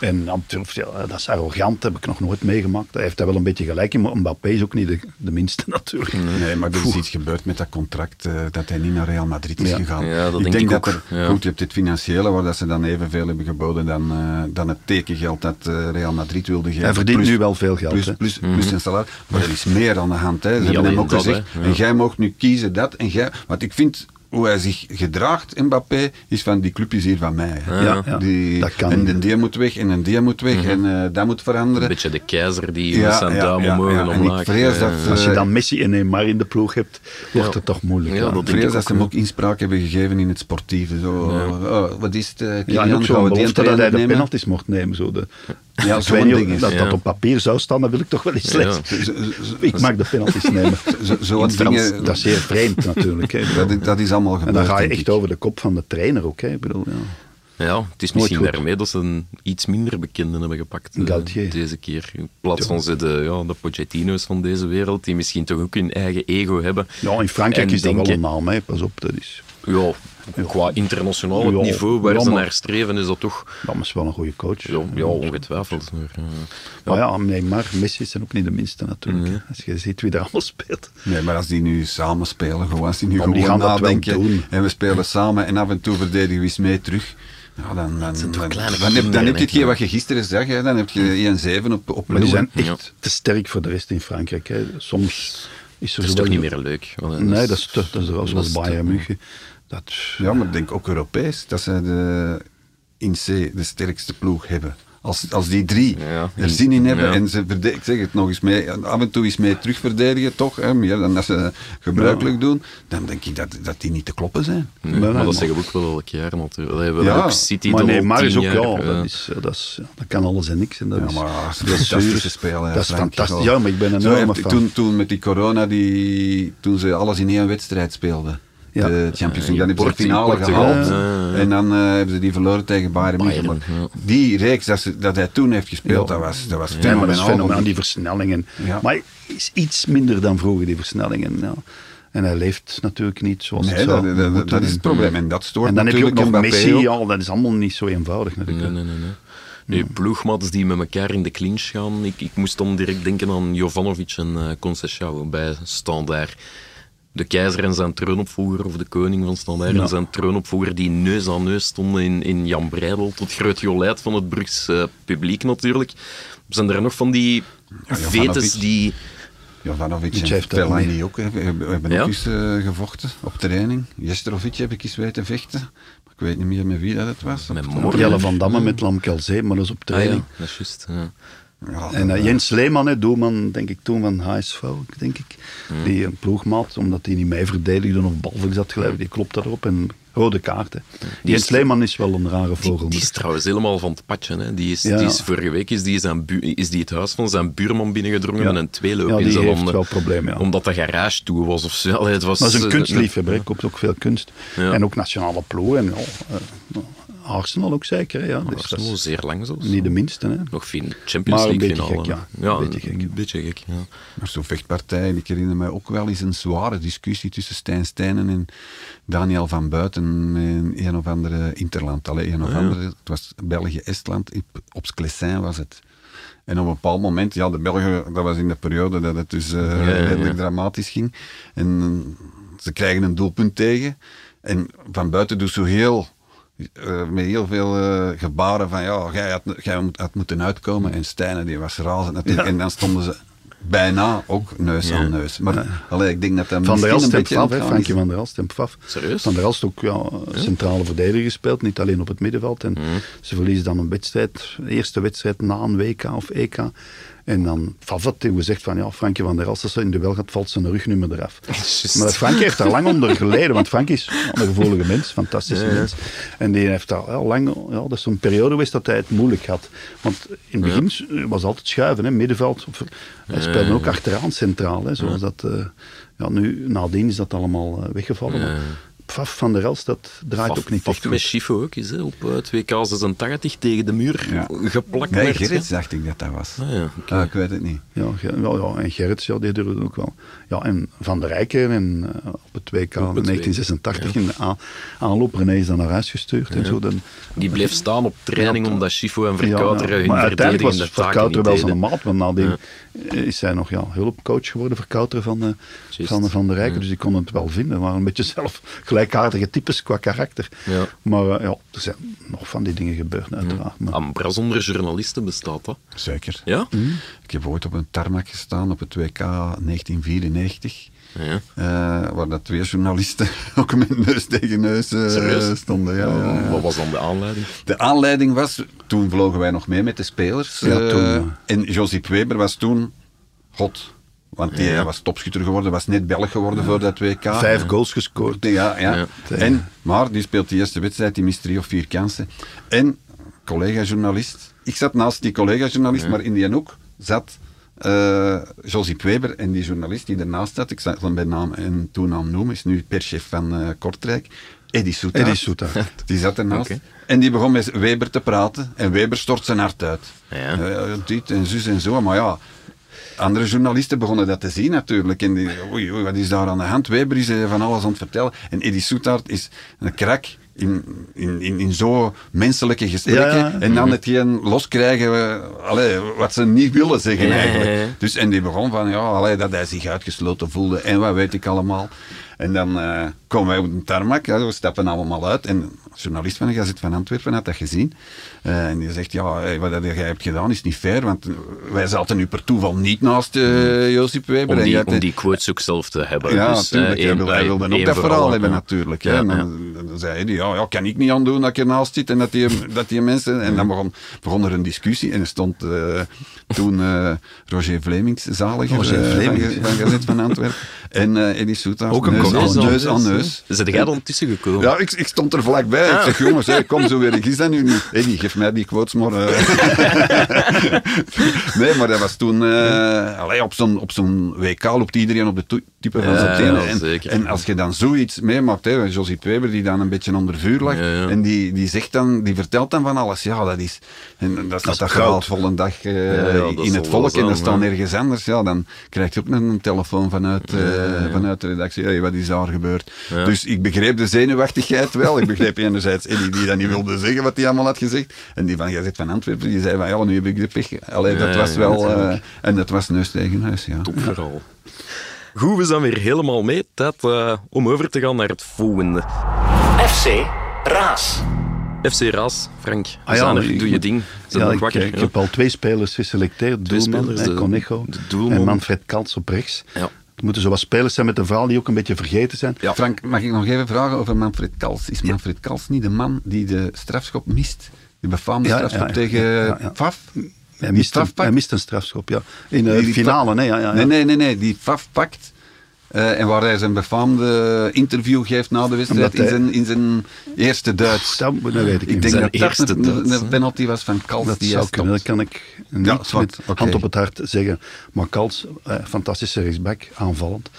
S2: Ja.
S3: En dan durft, ja, dat is arrogant, heb ik nog nooit meegemaakt. Hij heeft daar wel een beetje gelijk in, maar Mbappé is ook niet de, de minste natuurlijk.
S1: Nee, maar er is iets gebeurd met dat contract eh, dat hij niet naar Real Madrid is
S3: Ja.
S1: gegaan.
S2: Ja, dat
S1: ik
S2: denk
S1: denk
S2: ik
S1: dat
S2: ook.
S1: er,
S2: Ja.
S1: goed, je hebt het financiële waar dat ze dan evenveel hebben geboden dan, eh, dan het tekengeld dat eh, Real Madrid wilde geven.
S3: Hij verdient nu wel veel geld,
S1: Plus,
S3: hè.
S1: plus, plus zijn salaris. Maar er is meer aan de hand. Hè. Ze hebben hem ook gezegd.
S2: Ja.
S1: en jij mag nu kiezen dat. En jij, want ik vind hoe hij zich gedraagt, Mbappé, is van die club is hier van mij. hè.
S3: Ja, ja,
S1: Die,
S3: dat kan
S1: en de die moet weg en een die moet weg en eh, dat moet
S2: Een
S1: veranderen.
S2: beetje de keizer die met zijn duim
S1: ja,
S2: omhoog
S1: ja.
S2: en
S1: En
S2: omlaag.
S1: ik vrees dat,
S3: Als je
S1: eh,
S3: dan Messi en Neymar in de ploeg hebt, wordt
S2: Ja.
S3: het toch moeilijk.
S2: Ja,
S3: Ja,
S2: dat
S1: Ik vrees
S2: ik
S1: dat
S2: ook,
S1: ze hem ook inspraak hebben gegeven in het sportieve. Zo, oh, wat is het? eh,
S3: Ja, en ook zo'n belofte dat hij de
S1: nemen?
S3: penalties mocht nemen. Zo de,
S1: Ja,
S3: niet of
S1: ding is-
S3: dat dat op papier zou staan, dat wil ik toch wel eens
S2: Ja.
S3: lezen.
S1: Zo- zo-
S3: Ik mag de penalties nemen.
S1: zo- wat dingen,
S3: Dat is zeer vreemd natuurlijk. Hè.
S1: dat, is- dat is allemaal
S3: En
S1: gebeurd.
S3: dan ga je echt
S1: ik.
S3: over de kop van de trainer ook. Hè. Ik bedoel, ja.
S2: Ja, het is misschien daarmee dat ze een iets minder bekende hebben gepakt eh, deze keer. In plaats van ze de, ja, de Pochettino's van deze wereld, die misschien toch ook hun eigen ego hebben.
S3: ja, in Frankrijk
S2: En
S3: is dat wel
S2: denken-
S3: een naam. Hè. Pas op, dat is,
S2: Ja, qua internationaal
S3: Ja,
S2: niveau waar
S3: ja,
S2: ze naar streven, is dat toch
S3: dat is wel een goede coach.
S2: ja, ja, ongetwijfeld. Maar, eh,
S3: Maar ja, Neymar, Messi zijn ook niet de minste natuurlijk. Als je ziet wie daar allemaal speelt.
S1: Nee, maar als die nu samen spelen, gewoon, als die nu
S3: die
S1: gewoon
S3: gaan dat wel
S1: nadenken
S3: doen.
S1: en we spelen samen en af en toe verdedigen we eens mee terug. Ja, dan, dan,
S2: zijn toch
S1: dan,
S2: kleine
S1: dan, heb, dan heb je wat je gisteren zag, hè, dan heb je 1-7 op, op
S3: Maar die zijn echt te sterk voor de rest in Frankrijk. Hè. Soms is er
S2: dat is toch niet meer leuk.
S3: Nee, dat is, te, dat is wel zoals Bayern München. Dat,
S1: Ja, maar ik denk ook Europees, dat ze de, in C de sterkste ploeg hebben. Als, als die drie
S2: Ja.
S1: er zin in hebben
S2: Ja.
S1: en ze ik zeg het nog eens mee, af en toe eens mee terugverdedigen, toch, hè, meer dan dat ze gebruikelijk doen, dan denk ik dat, dat die niet te kloppen zijn.
S2: Nee, maar dat zeggen we ook wel elk jaar natuurlijk. We hebben
S1: Ja,
S2: ook City
S3: maar nee, maar is ook,
S2: jaar,
S3: ja,
S2: eh,
S3: dat, is, ja, dat, is, dat kan alles en niks. En dat
S1: Ja,
S3: is,
S1: maar dat is
S3: dat is
S1: fantastische spelen.
S3: Dat is
S1: Frank.
S3: fantastisch. Ja, maar ik ben een enorme fan.
S1: Toen, toen met die corona, die, toen ze alles in één wedstrijd speelden.
S3: Ja.
S1: De Champions League.
S2: Ja,
S1: Dan hebben ze de finale
S2: Portugal.
S1: gehaald. En dan eh, hebben ze die verloren tegen Bayern München. Maar. Die reeks dat, ze, dat hij toen heeft gespeeld,
S3: Ja.
S1: dat was, dat was
S3: Ja, maar dat is
S1: fenomenaal.
S3: fenomenaal, die versnellingen.
S1: Ja.
S3: Maar is iets minder dan vroeger, die versnellingen. Ja. En hij leeft natuurlijk niet zoals
S1: Nee,
S3: het
S1: dat,
S3: zou
S1: dat, dat, dat is het probleem. En dat stoort
S3: En dan heb je ook
S1: natuurlijk
S3: nog
S1: Mbappé
S3: Messi,
S1: ook.
S3: ja, dat is allemaal niet zo eenvoudig natuurlijk.
S2: Nee, nee, nee. nee. Nu, ploegmaats die met elkaar in de clinch gaan. Ik, ik moest dan direct denken aan Jovanovic en uh, bij Standaard. De keizer en zijn troonopvolger, of de koning van Standaard
S3: Ja.
S2: en zijn troonopvolger, die neus aan neus stonden in, in Jan Breidel, tot groot jolijt van het Brugs eh, publiek natuurlijk. Zijn er nog van die
S1: Jovanovic.
S2: vetes die...
S1: Jovanovic en Fellaini ook. hè. We hebben,
S2: Ja?
S1: ook eens eh, gevochten op training. Jestrovic heb ik eens weten vechten. Maar ik weet niet meer met wie dat het was.
S2: Met.
S3: Jelle van Damme met Lam Kelzee, maar dat is op
S2: Ah ja,
S3: training.
S2: dat is juist. Ja.
S1: Ja,
S3: En
S1: dat,
S3: eh, Jens Leeman, hè, doelman, denk ik toen van HSV, denk ik.
S2: Hmm.
S3: Die een ploegmaat, omdat hij niet mee verdedigde of balvel zat geloof ik, die klopt daarop. En rode kaarten. Jens
S2: is-
S3: Leeman is wel een rare
S2: Die,
S3: vogel.
S2: die is trouwens helemaal van het padje. Hè. Die is,
S3: Ja.
S2: die is, vorige week is die, zijn bu- is die het huis van zijn buurman binnengedrongen
S3: Ja.
S2: met een tweeloop
S3: Ja,
S2: in
S3: die
S2: zijn
S3: heeft
S2: handen.
S3: wel problemen, ja.
S2: Omdat de garage toe was of zo. Allee, het was,
S3: Maar is
S2: eh,
S3: kunstliefhebber, hij koopt ook veel kunst.
S2: Ja.
S3: En ook nationale ploegen. En, ja, eh, Arsenal ook zeker. Ja. Dus dat
S2: Arsenal,
S3: is
S2: zeer lang zelfs.
S3: niet de minste. Hè.
S2: Nog fin Champions
S3: Maar een
S2: League
S3: beetje
S2: finale.
S3: gek, ja.
S2: ja.
S3: Een beetje gek.
S2: Een beetje gek, ja.
S1: Maar zo'n vechtpartij, ik herinner me ook wel eens een zware discussie tussen Stijn Stijnen en Daniel van Buiten in een of andere interland. Allee, een of andere, het was België-Estland, op- Sclessin was het. En op een bepaald moment, ja, de Belgen, dat was in de periode dat het dus eh,
S2: ja, ja.
S1: redelijk dramatisch ging. En eh, ze krijgen een doelpunt tegen. En van buiten doet zo heel, eh, met heel veel eh, gebaren van, ja, jij had, jij had, moeten uitkomen. En Stijnen, die was razend natuurlijk. En dan stonden ze bijna ook neus aan neus. Maar allee, ik denk dat dat
S3: Van der Elst en Pfaff, Frankie van der Elst en Pfaff.
S2: Serieus?
S3: Van der Elst ook ja, centrale verdediger gespeeld, niet alleen op het middenveld. En ze verliezen dan een wedstrijd, de eerste wedstrijd na een WK of EK. En dan had toen gezegd van, ja, Frankie van der Elst, als hij in de duel gaat, valt zijn rugnummer eraf. Maar Frankie heeft daar lang onder geleden, want Frankie is een gevoelige mens, fantastische mens. En die heeft daar al lang, ja, dat is zo'n periode geweest dat hij het moeilijk had. Want in het begin was altijd schuiven, hè, middenveld. Of- Hij speelde ook achteraan centraal, hè, zoals dat... eh, ja, nu, nadien is dat allemaal eh, weggevallen. Pfaff van der Elst, dat draait
S2: Faf-
S3: ook niet
S2: Faf
S3: echt
S2: met
S3: goed.
S2: Schifo ook is, hè, op eh, 2K 86 tegen de muur
S1: Ja.
S2: geplakt.
S1: Nee,
S2: werd,
S1: Gerrits
S2: hè.
S1: dacht ik dat dat was.
S2: Ah, ja.
S1: Ah, ik weet het niet.
S3: Ja, wel, ja, en Gerrits, ja, die durfde ook wel. Ja, en Van der Rijken en, eh, op het WK
S2: Op het
S3: 1986 in de aan, aanloop, René is dan naar huis gestuurd en zo. Dan,
S2: Die bleef staan op training omdat Schifo en
S3: Ja,
S2: Verkouteren
S3: ja. Maar uiteindelijk was
S2: niet
S3: wel zijn maat, want nadien is hij nog ja, hulpcoach geworden, Verkouteren van, eh,
S2: Juist.
S3: van, van de Rijken. Dus die kon het wel vinden. Maar een beetje zelf gelijkaardige types qua karakter.
S2: Ja.
S3: Maar eh, ja, er zijn nog van die dingen gebeurd, uiteraard.
S2: Ambra zonder journalisten bestaat dat.
S1: Zeker.
S2: Ja?
S1: Ik heb ooit op een tarmac gestaan op het WK 1994.
S2: Ja.
S1: eh, waar dat twee journalisten ook met neus tegen neus eh, stonden. Ja, ja.
S2: Wat was dan de aanleiding?
S1: De aanleiding was, toen vlogen wij nog mee met de spelers.
S3: Ja,
S1: eh,
S3: toen.
S1: En Josip Weber was toen God. Want die
S2: Ja.
S1: was topschutter geworden, was net Belg geworden voor dat WK.
S3: Vijf goals gescoord.
S1: Ja, ja.
S2: Ja.
S1: En, maar die speelt die eerste wedstrijd, die mist drie of vier kansen. En collega-journalist. Ik zat naast die collega-journalist, maar in die hoek zat eh Josip Weber en die journalist die ernaast zat. Ik zal hem bij naam en toenaam noemen, is nu perschef van eh, Kortrijk. Eddie Soetaert.
S3: Eddie Soetaert.
S1: Die zat ernaast.
S2: Oké.
S1: En die begon met Weber te praten. En Weber stort zijn hart uit.
S2: Ja.
S1: Eh, dit en zus en zo. Maar ja, andere journalisten begonnen dat te zien natuurlijk. En die, oei, oei, wat is daar aan de hand? Weber is van alles aan het vertellen. En Eddie Soetaert is een krak in, in, in, in zo menselijke gesprekken.
S3: Ja.
S1: En dan hetgeen loskrijgen we, allee, wat ze niet willen zeggen eigenlijk. Dus, en die begon van, ja, allee, dat hij zich uitgesloten voelde. En wat weet ik allemaal. En dan eh, komen wij op de tarmac, ja, we stappen allemaal uit. En een journalist van de Gazet van Antwerpen had dat gezien. Eh, en die zegt, ja, hey, wat jij hebt gedaan is niet fair, want wij zaten nu per toeval niet naast eh, Josip Weber.
S2: Om die, om die quotes ook zelf te hebben.
S1: ja,
S2: dus,
S1: natuurlijk. hij wilde, hij wilde ook dat verhaal hebben natuurlijk.
S2: Ja,
S1: En dan, dan zei hij, ja, ja, kan ik niet aan doen dat ik ernaast zit en dat die, dat die mensen... En dan begon, begon er een discussie en er stond toen Roger Vlemings, zaliger
S3: Roger Vlemings,
S1: van, van Gazet van Antwerpen, en eh Eddie Soetaert,
S3: Ook een
S1: neus, aan, neus aan neus.
S2: Zit jij dan tussen gekomen?
S1: Ja, ik, ik stond er vlakbij. Ik zeg, jongens, hè, kom zo weer. Ik is dat nu niet. Eddie, geef mij die quotes maar. eh. nee, maar dat was toen... eh allee, op zo'n op zo'n WK loopt iedereen op de type van
S2: Ja,
S1: zijn tenen. en,
S2: zeker.
S1: en als je dan zoiets meemaakt, hè, Josip Weber die dan een beetje onder vuur lag,
S2: Ja, ja.
S1: en die, die zegt dan, die vertelt dan van alles. Ja, dat is... En dat staat
S3: is
S1: dat
S3: goud.
S1: volgende dag eh,
S2: Ja, ja, dat
S1: in het volk en er staan
S2: ja.
S1: ergens anders. Ja, dan krijg je ook nog een telefoon vanuit, eh, vanuit de redactie. Hey, wat is daar gebeurd?
S2: Ja.
S1: Dus ik begreep de zenuwachtigheid wel. Ik begreep enerzijds Eddie die dat niet wilde zeggen wat hij allemaal had gezegd. En die van Gazet van Antwerpen, die zei van ja, nu heb ik de pech. Allee, dat
S2: Ja,
S1: was
S2: ja,
S1: wel... eh, en dat was neus tegen huis, ja.
S2: Top verhaal. Goed, we zijn weer helemaal mee. Tijd eh, om over te gaan naar het volgende.
S7: FC Raas.
S2: FC Raas, Frank,
S3: Ah ja, ik-
S2: doe je ding. Zijn
S3: Ja,
S2: nog
S3: ik,
S2: wakker?
S3: ik
S2: Ja.
S3: heb al twee spelers geselecteerd.
S2: Twee
S3: Doelman,
S2: spelers,
S3: hè,
S2: de-
S3: Conejo
S2: de doelman.
S3: en Manfred Kals op rechts.
S2: Ja.
S3: Het moeten zo wat spelers zijn met een verhaal die ook een beetje vergeten zijn.
S1: Ja, Frank, mag ik nog even vragen over Manfred Kals? Is Manfred Kals niet de man die de strafschop mist? Die befaamde
S3: Ja,
S1: strafschop
S3: ja,
S1: tegen
S3: ja, ja, ja.
S1: Pfaff?
S3: Hij mist, een, hij mist een strafschop, ja. In de
S1: Die- die
S3: finale, nee, ja, ja, ja.
S1: Nee, nee, nee, nee, die Faf pakt. Eh, en waar hij zijn befaamde interview geeft na de wedstrijd in zijn, in zijn eerste Duits.
S3: Dat, dat weet ik
S1: Ik denk
S2: Zijn
S1: dat dat een, een penalty was van Kals.
S3: Dat
S1: die
S3: zou kunnen, dat kan ik niet
S1: Ja,
S3: met hand op het hart zeggen. Maar Kals, eh, fantastische rechtsback, aanvallend.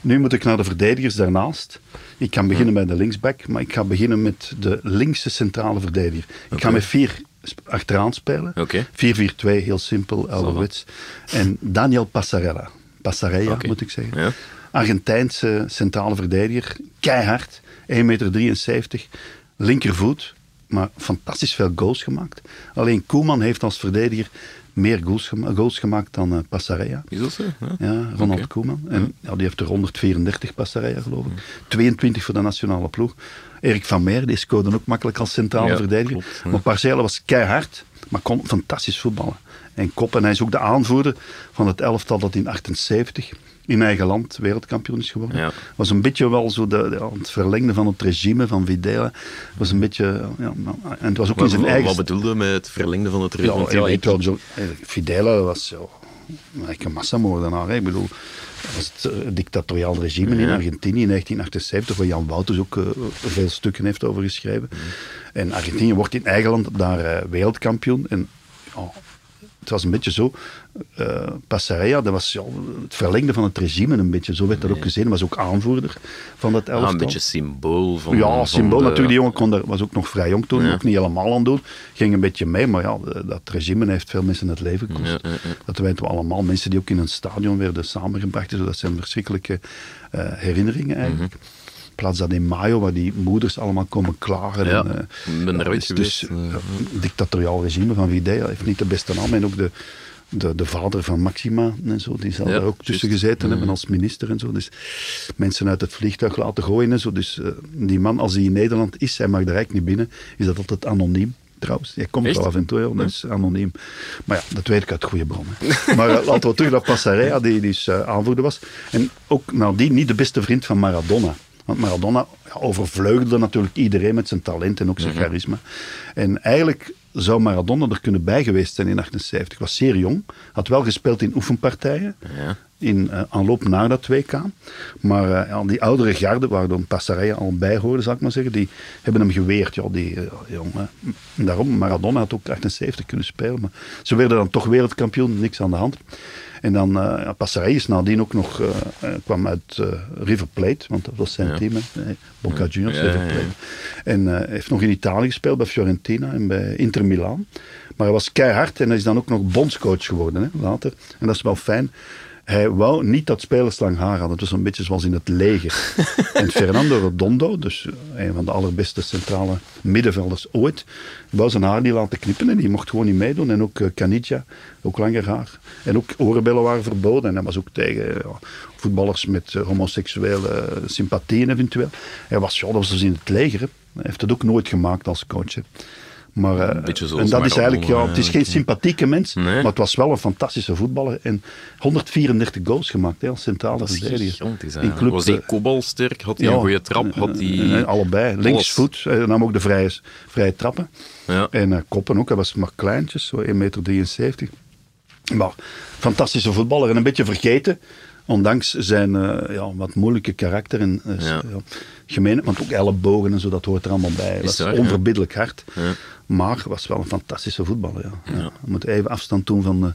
S3: Nu moet ik naar de verdedigers daarnaast. Ik kan beginnen bij de linksback, maar ik ga beginnen met de linkse centrale verdediger. Ik ga met vier achteraan spelen.
S2: Oké.
S3: 4-4-2, heel simpel, ouderwets. En Daniel Passarella. Passarella, moet ik zeggen.
S2: Ja.
S3: Argentijnse centrale verdediger, keihard, 1,73 meter, linkervoet, maar fantastisch veel goals gemaakt. Alleen Koeman heeft als verdediger meer goals, gema- goals gemaakt dan eh Passarella.
S2: Is dat zo? Ja.
S3: Ja, Ronald. Koeman. En ja, die heeft er 134 Passarella, geloof ik. 22 voor de nationale ploeg. Erik van Meer, die scoorde ook makkelijk als centrale verdediger.
S2: klopt.
S3: Maar Passarella was keihard, maar kon fantastisch voetballen. En kop, en hij is ook de aanvoerder van het elftal dat in 78 in eigen land wereldkampioen is geworden.
S2: Ja.
S3: Was een beetje wel zo de, de- het verlengde van het regime van Videla. Was een beetje, ja, en het was ook in
S2: Wat,
S3: zijn
S2: wat,
S3: eigen
S2: wat bedoelde met het verlengde van het
S3: ja, je
S2: Ja, ik-
S3: zo, eh, was zo, eigenlijk een massamoordenaar. Ik bedoel, dat was het eh, dictatoriaal regime in. Argentinië in 1978, waar Jan Wouters ook eh, veel stukken heeft over geschreven. En Argentinië wordt in eigen land daar wereldkampioen. En ja, het was een beetje zo, eh Passarella, dat was ja, het verlengde van het regime een beetje. Zo werd dat ook gezien. Hij was ook aanvoerder van dat elftal.
S2: Ah, een beetje symbool van.
S3: Ja,
S2: van
S3: symbool
S2: de-
S3: natuurlijk. Die jongen kon daar, was ook nog vrij jong toen,
S2: Ja.
S3: ook niet helemaal aan doen. Ging een beetje mee, maar ja, dat regime heeft veel mensen het leven gekost.
S2: Ja.
S3: Dat weten we allemaal. Mensen die ook in een stadion werden samengebracht. Dus dat zijn verschrikkelijke eh, herinneringen eigenlijk.
S2: Mhm.
S3: Plaza de Mayo, waar die moeders allemaal komen klagen.
S2: Ja,
S3: en, eh,
S2: ik ben ooit
S3: dus, dus,
S2: geweest,
S3: eh, dictatoriaal regime van Videla heeft niet de beste naam. En ook de, de, de vader van Maxima en zo, die zal
S2: Ja,
S3: daar ook tussen gezeten hebben als minister en zo. Dus mensen uit het vliegtuig laten gooien en zo. Dus eh, die man, als hij in Nederland is, hij mag daar eigenlijk niet binnen, is dat altijd anoniem. Trouwens, hij komt
S2: Echt?
S3: wel af en toe, dat is anoniem. Maar ja, dat weet ik uit goede bronnen. Maar eh, laten we terug naar Passarella, die, die dus, eh, aanvoerder was. En ook nadien niet de beste vriend van Maradona. Want Maradona overvleugelde natuurlijk iedereen met zijn talent en ook zijn charisma. En eigenlijk zou Maradona er kunnen bij geweest zijn in 78. Was zeer jong, had wel gespeeld in oefenpartijen.
S2: Ja.
S3: In eh, aanloop naar dat WK. Maar ja, die oudere garde, waar dan Passarella al bij hoorde, zal ik maar zeggen, die hebben hem geweerd. Ja, die, eh, jongen. En daarom, Maradona had ook 78 kunnen spelen. Maar ze werden dan toch wereldkampioen, niks aan de hand. En dan, eh ja, Passarella is nadien ook nog, eh, eh, kwam uit eh, River Plate, want dat was zijn
S2: Ja.
S3: team, hè. Eh, Boca Juniors,
S2: Ja,
S3: River
S2: ja.
S3: Plate. En eh, heeft nog in Italië gespeeld, bij Fiorentina en bij Inter Milaan. Maar hij was keihard en hij is dan ook nog bondscoach geworden hè, later. En dat is wel fijn. Hij wou niet dat spelers lang haar hadden. Het was een beetje zoals in het leger. en Fernando Redondo, dus een van de allerbeste centrale middenvelders ooit, wou zijn haar niet laten knippen en die mocht gewoon niet meedoen. En ook uh, Caniggia, ook langer haar. En ook oorbellen waren verboden. En hij was ook tegen ja, voetballers met eh, homoseksuele eh, sympathieën eventueel. Hij was, ja, dat was dus in het leger. hè. Hij heeft het ook nooit gemaakt als coach. hè. Maar, eh, en dat is eigenlijk, ja, het is geen sympathieke mens,
S2: Nee.
S3: maar het was wel een fantastische voetballer. En 134 goals gemaakt hè, als centrale
S2: Dat is
S3: verdediger. club,
S2: Was hij
S3: eh,
S2: kopbalsterk? Had hij een goede trap? Had
S3: eh, eh, allebei. Linksvoet, hij nam ook de vrije, vrije trappen.
S2: Ja.
S3: En eh, koppen ook, hij was maar kleintjes, zo 1,73 meter. Maar fantastische voetballer en een beetje vergeten. Ondanks zijn eh, ja, wat moeilijke karakter en eh,
S2: Ja.
S3: ja, gemeen, want ook ellebogen en zo, dat hoort er allemaal bij. Was
S2: waar, ja.
S3: onverbiddelijk hard,
S2: Ja.
S3: Maar was wel een fantastische voetballer. Ja. Ja. Je moet even afstand doen van eh,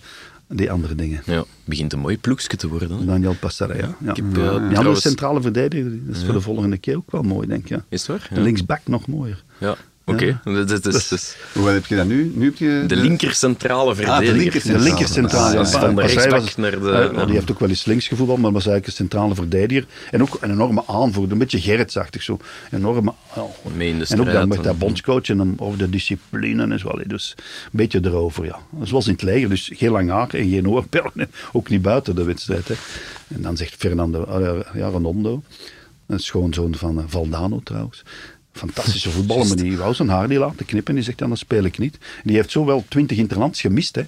S3: die andere dingen.
S2: Ja, begint een mooi ploegje te worden. hè.
S3: Daniel Passarella. Ja.
S2: Heb, eh,
S3: Ja, de
S2: trouwens-
S3: centrale verdediger, dat is voor de volgende keer ook wel mooi, denk ik. Ja.
S2: Is het waar?
S3: De
S2: Ja.
S3: linksback nog mooier.
S2: Ja, oké. Dat is-
S1: Hoe heb je dat nu? Nu heb je
S2: De linker centrale verdediger.
S1: linker
S3: De linker centrale.
S2: Dat is
S3: ja.
S2: van de rechtsback naar de...
S3: Eh, nou, die heeft ook wel eens links gevoetbald, maar was eigenlijk een centrale verdediger. En ook een enorme aanvoerder, een beetje Gerritsachtig zo. Enorme,
S2: in de
S3: en ook dan
S2: strijd,
S3: met dat bondscoach en dan over de discipline en zo. allee, Dus een beetje erover, ja. Zoals in het leger, dus geen lang haar en geen oorbellen. Ook niet buiten de wedstrijd. Hè. En dan zegt Fernando, eh, ja, Redondo, een schoonzoon van eh, Valdano trouwens. Fantastische voetballer, maar die wou zijn haar niet laten knippen. Die zegt dan, dat speel ik niet. En die heeft zo wel twintig interlands gemist, hè.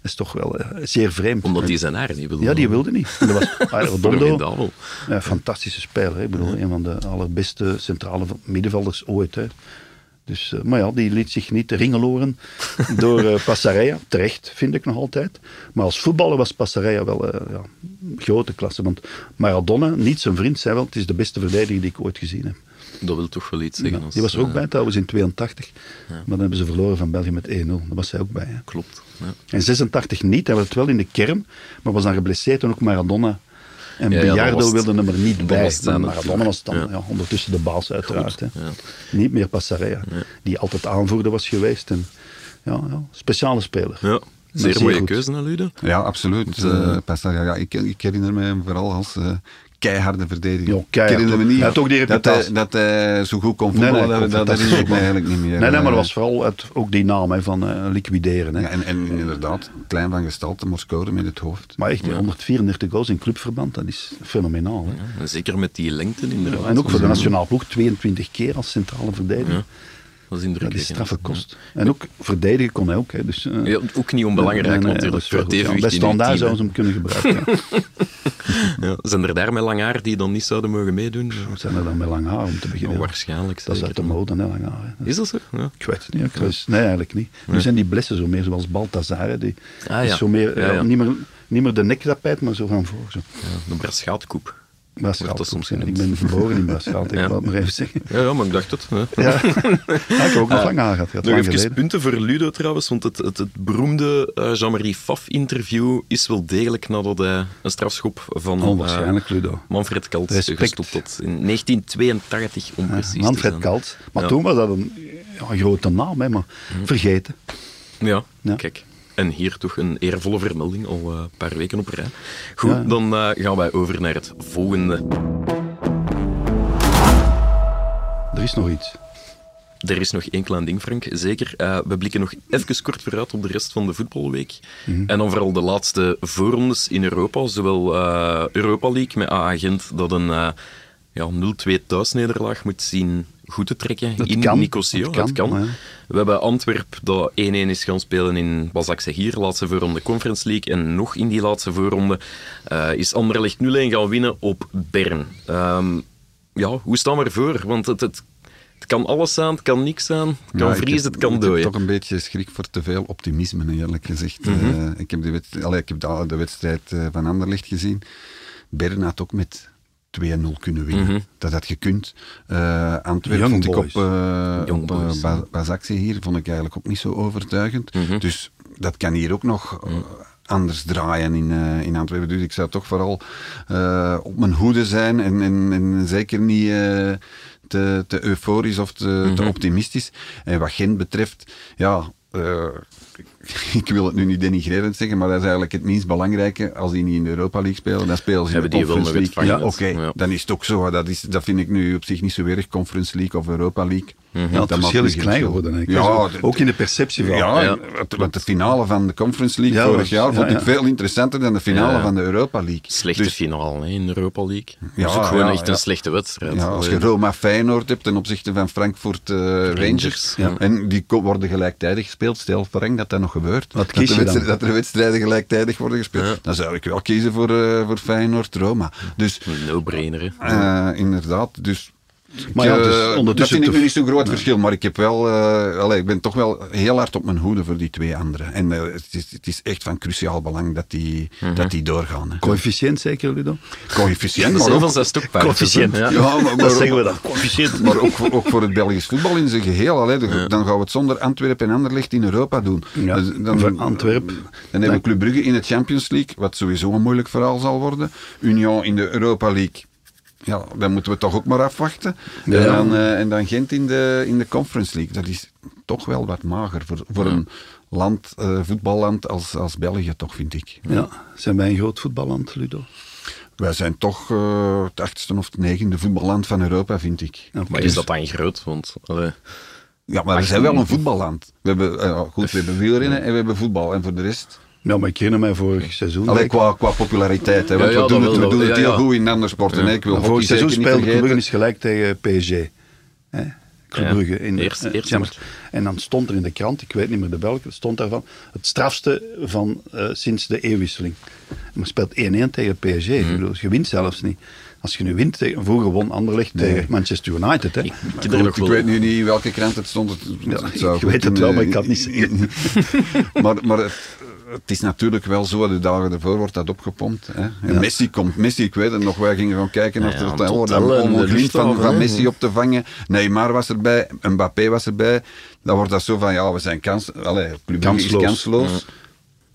S3: Dat is toch wel eh, zeer vreemd.
S2: Omdat hij zijn haar niet wilde.
S3: Ja, die wilde niet. En dat was Redondo, ja, fantastische speler. Hè. Ik bedoel, een van de allerbeste centrale middenvelders ooit. Hè. Dus, eh, maar ja, die liet zich niet ringeloren door eh Passarella. Terecht, vind ik nog altijd. Maar als voetballer was Passarella wel eh, ja, grote klasse. Want Maradona, niet zijn vriend, zei wel, het is de beste verdediger die ik ooit gezien heb.
S2: Dat wil toch wel iets zeggen.
S3: Ja,
S2: als,
S3: die was er ook
S2: eh,
S3: bij trouwens in 82. Maar dan hebben ze verloren van België met 1-0. Daar was zij ook bij. Hè.
S2: Klopt. Ja.
S3: En 86 niet, hij was het wel in de kern, maar was dan geblesseerd en ook Maradona. En
S2: Ja, het.
S3: wilde hem er niet bij.
S2: was
S3: Maradona was dan
S2: Ja.
S3: ja, ondertussen de baas uiteraard. Hè.
S2: ja.
S3: Niet meer Passarella, die altijd aanvoerder was geweest. En, ja, ja, speciale speler.
S2: Ja. Zeer
S3: zeer
S2: mooie
S3: goed.
S2: keuze, hè, Ludo?
S1: Ja, absoluut. Uh, ik, ik herinner me hem vooral als eh, keiharde verdediger.
S3: Ja, keihard.
S1: Ik herinner me niet
S3: Hij had ook die
S1: dat, hij, dat hij zo goed kon
S3: Nee, nee,
S1: voetballen. dat, me
S3: voetballen.
S1: eigenlijk niet meer.
S3: Nee, nee, maar dat was vooral het, ook die naam hè, van eh, liquideren. Hè.
S1: ja, en, en inderdaad, klein van gestalte, scoren met het hoofd.
S3: Maar echt, 134 goals in clubverband, dat is fenomenaal. Hè.
S2: Zeker met die lengte inderdaad.
S3: En ook voor de nationale ploeg 22 keer als centrale verdediger.
S2: Dat is indrukwekkend.
S3: straffe kost. En ook verdedigen kon hij ook. Hè. Dus, eh,
S2: Ja, ook niet onbelangrijk
S3: nee,
S2: natuurlijk. Voor
S3: ja.
S2: evenwicht
S3: Bij standaard zouden ze hem kunnen gebruiken.
S2: Ja, zijn er daar met lang haar die dan niet zouden mogen meedoen?
S3: Zijn er dan met lang haar om te beginnen?
S2: Ja, waarschijnlijk
S3: Dat is uit de mode, hè, lang haar. hè.
S2: Is dat zo? Ja.
S3: Ik weet het niet. Ik weet- nee, eigenlijk niet. Nu zijn die blessen zo meer zoals Balthazar. hè. Die
S2: Ah,
S3: is zo meer, eh. Niet, meer, niet meer de nektapijt, maar zo van voor. Zo.
S2: Ja, de Braschaatkoep. Dat soms.
S3: Ik ben geboren in Braschaat, ik
S2: Ja.
S3: het maar even zeggen.
S2: Ja, ja, maar ik dacht het. hè.
S3: Ja. Ja, ik heb ook nog lang gehad. Ik had
S2: Nog
S3: lang
S2: even
S3: geleden.
S2: punten voor Ludo trouwens, want het, het, het beroemde eh, Jean-Marie Faf-interview is wel degelijk nadat hij een strafschop van
S3: Onwaarschijnlijk,
S2: eh,
S3: Ludo.
S2: Manfred Kalt
S3: Respect.
S2: gestopt had. In 1982, om precies te
S3: Manfred
S2: zijn.
S3: Kalt. Maar toen was dat een, een grote naam, hè, maar vergeten.
S2: Ja,
S3: Ja.
S2: kijk. En hier toch een eervolle vermelding, al eh, een paar weken op rij. Goed,
S3: Ja.
S2: dan eh, gaan wij over naar het volgende.
S3: Er is nog iets.
S2: Er is nog één klein ding, Frank. Zeker. Eh, we blikken nog even kort vooruit op de rest van de voetbalweek.
S3: Mhm.
S2: En dan vooral de laatste voorrondes in Europa. Zowel Europa League met AA Gent dat een ja, 0-2 thuisnederlaag moet zien goed te trekken
S3: Dat
S2: in
S3: kan.
S2: Nicosia.
S3: Dat
S2: Dat
S3: kan,
S2: kan.
S3: ja.
S2: We hebben Antwerp dat 1-1 is gaan spelen in Bazakse hier, laatste voorronde Conference League. En nog in die laatste voorronde eh, is Anderlecht 0-1 gaan winnen op Bern. Ehm, ja, hoe staan we ervoor? Want het, het, het kan alles zijn, het kan niks zijn. Het kan
S1: Ja,
S2: vriezen, het kan
S1: Ik heb
S2: dooien.
S1: toch een beetje schrik voor te veel optimisme, eerlijk gezegd.
S2: Mhm.
S1: Eh, ik heb, de, allee, ik heb de, de wedstrijd eh, van Anderlecht gezien. Bern had ook met 2-0 kunnen winnen.
S2: Mhm.
S1: Dat had gekund. Eh Antwerpen vond ik op, Bazakse hier vond ik eigenlijk ook niet zo overtuigend.
S2: Mhm.
S1: Dus dat kan hier ook nog eh, anders draaien in, eh, in Antwerpen. Dus ik zou toch vooral eh, op mijn hoede zijn en, en, en zeker niet eh, te, te euforisch of te, te optimistisch. En wat Gent betreft, ja... eh, ik wil het nu niet denigrerend zeggen, maar dat is eigenlijk het minst belangrijke. Als die niet in de Europa League spelen, dan spelen ze in de Conference League. Ja, oké,
S2: Ja.
S1: dan is het ook zo. Dat, is, dat vind ik nu op zich niet zo erg. Conference League of Europa League.
S3: Ja, het
S1: Dat
S3: verschil
S1: nu
S3: is klein geworden.
S1: Ja,
S3: ook in de perceptie van.
S1: ja,
S2: Ja.
S1: want- de finale van de Conference League
S3: Ja,
S1: vorig jaar vond
S3: ja,
S1: ik veel interessanter dan de finale van de Europa League.
S2: Slechte
S1: Dus-
S2: finale hè, in de Europa League.
S1: Ja,
S2: dat is ook gewoon
S1: ja,
S2: echt
S1: ja.
S2: een slechte wedstrijd.
S1: Ja, als je
S2: Allee.
S1: Roma Feyenoord hebt ten opzichte van Frankfurt eh, Rangers,
S2: ja.
S1: en die worden gelijktijdig gespeeld, stel Frank dat dat nog gebeurt,
S3: Wat
S1: dat,
S3: kies je
S1: dat er wedstrijden gelijktijdig worden gespeeld,
S2: Ja.
S1: dan zou ik wel kiezen voor, eh, voor Feyenoord Roma. Dus
S2: Een no-brainer. hè.
S1: eh, inderdaad, dus
S3: Maar ja, dus
S1: eh, dat vind ik nu niet zo'n groot verschil, maar ik heb wel, eh, allee, ik ben toch wel heel hard op mijn hoede voor die twee anderen. En eh, het, is, het is echt van cruciaal belang dat die,
S2: Mhm.
S1: dat die doorgaan. hè.
S3: Coëfficiënt zeker, Ludo?
S1: Coëfficiënt, maar ook,
S2: zijn.
S3: Coëfficiënt.
S2: Ja.
S1: ja, maar, maar
S3: Dat
S1: ook-
S3: zeggen we dan. Coëfficiënt.
S1: maar ook, voor- ook voor het Belgisch voetbal in zijn geheel. Allee, Dan gaan we het zonder Antwerpen en Anderlecht in Europa doen.
S3: Ja,
S1: Dus dan,
S3: voor Antwerpen.
S1: Dan hebben we Club Brugge in de Champions League, wat sowieso een moeilijk verhaal zal worden. Union in de Europa League. Ja, dan moeten we toch ook maar afwachten.
S3: Ja.
S1: En, dan, eh, en dan Gent in de, in de Conference League. Dat is toch wel wat mager voor, voor een land, eh, voetballand als, als België, toch, vind ik.
S3: Ja, zijn wij een groot voetballand, Ludo?
S1: Wij zijn toch eh, het achtste of het negende voetballand van Europa, vind ik.
S3: Ja,
S2: Maar is dat dan groot? Want, allee,
S1: Ja, maar we zijn wel een voetballand. We hebben, eh, goed, we hebben wielrennen en we hebben voetbal. En voor de rest...
S3: Ja, maar ik herinner mij vorig seizoen.
S1: Alleen
S3: ik-
S1: qua, qua populariteit. Hè, want
S2: Ja, ja,
S1: we doen het, we
S2: wel,
S1: doen
S2: ja,
S1: het
S2: ja.
S1: heel goed in andere sporten. hè. Ik wil
S3: vorig seizoen speelde Club Brugge
S1: vergeten.
S3: eens gelijk tegen PSG. Hè? Club Brugge in de
S2: eerst-
S3: eh,
S2: match.
S3: En dan stond er in de krant, ik weet niet meer de welke, stond daarvan het strafste van eh, sinds de eeuwwisseling. Maar speelt 1-1 tegen PSG.
S2: Mhm.
S3: Ik bedoel, je wint zelfs niet. Als je nu wint, tegen, vroeger won Anderlecht tegen Manchester United. Hè.
S2: Ik
S1: Goed, weet nu niet in welke krant het stond. Het,
S3: Ja,
S1: het zou
S3: ik weet het wel, maar ik kan het niet zeggen.
S1: maar maar het, het is natuurlijk wel zo, de dagen ervoor wordt dat opgepompt. Hè. En
S3: Ja.
S1: Messi komt, Messi, ik weet het nog, wij gingen gaan kijken naar
S2: Ja,
S1: het om- om glimt van, van. Messi op te vangen. Neymar was erbij, Mbappé was erbij. Dan wordt dat zo van, ja, we zijn kans, is
S3: Kansloos.
S1: kansloos.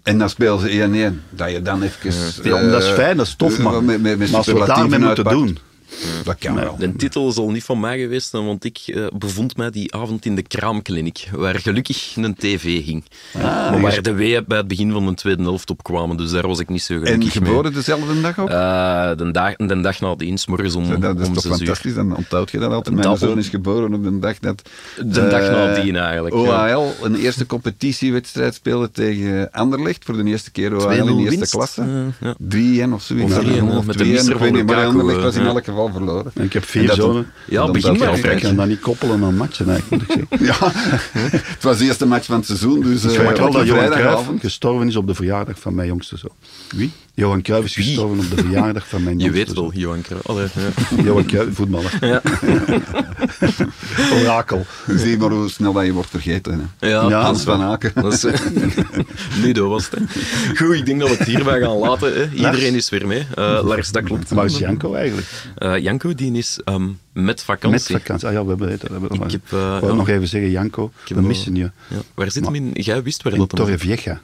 S1: En dan spelen ze 1-1. Dat je dan even...
S3: Ja, dat is
S1: eh,
S3: fijn, dat is tof,
S1: eh,
S3: man.
S1: Met, met, met
S3: maar als we het daarmee
S1: superlatieven
S3: moeten doen,
S1: Dat kan wel.
S2: De titel zal niet van mij geweest zijn, want ik eh, bevond mij die avond in de kraamkliniek, waar gelukkig een tv hing. maar waar de weeën bij het begin van de tweede helft opkwamen, dus daar was ik niet zo
S1: En
S2: gelukkig mee.
S1: geboren dezelfde dag ook?
S2: Eh, de, dag, de dag na dienst, morgens om,
S1: dat is
S2: om
S1: toch
S2: uur.
S1: fantastisch, dan onthoud je dat altijd. Mijn
S2: Dat-
S1: zoon is geboren op de dag dat...
S2: De dag
S1: eh,
S2: nadien eigenlijk,
S1: OHL een eerste competitiewedstrijd speelde tegen Anderlecht. Voor de eerste keer OHL in
S2: 2-0
S1: de eerste
S2: winst.
S1: klasse.
S2: Eh, ja.
S1: 3-1 of zoiets.
S2: Of 3-1,
S1: Of
S2: met de
S1: 2-1,
S2: mister
S1: ik
S2: van
S1: maar
S2: Lukaku,
S1: Anderlecht was in
S2: ja.
S1: elk geval verloren.
S3: En ik heb vier
S1: dat-
S3: zonen.
S2: Ja,
S1: dan
S2: begin maar
S3: ik kan dat niet koppelen aan matchen, eigenlijk, moet ik zeggen.
S1: Ja, het was de eerste match van het seizoen, dus
S3: Dus
S1: eh,
S3: je weet wel dat Johan Cruijff gestorven is op de verjaardag van mijn jongste zoon.
S1: Wie?
S3: Johan Cruijff is gestorven op de verjaardag van mijn
S2: Je weet wel. Johan Cruijff. Allee, ja.
S3: Johan Cruijff, voetballer.
S2: Ja.
S3: Orakel.
S1: Zie maar hoe snel dat je wordt vergeten. Hè.
S2: Ja,
S3: Ja,
S1: Hans van Aken.
S2: Is, Ludo was het. Hè. Goed, ik denk dat we het hierbij gaan laten. Hè. Iedereen is weer mee. Eh, Lars, dat klopt.
S3: Waar is Janko eigenlijk?
S2: Eh, Janko, die is ehm, met
S3: Met
S2: vakantie.
S3: vakantie. Ah ja, we hebben het. We hebben
S2: Ik heb, eh, ja.
S3: nog even zeggen, Janko, we missen je.
S2: Waar zit hem in? Jij wist waar dat hem zit.
S3: Torrevieja.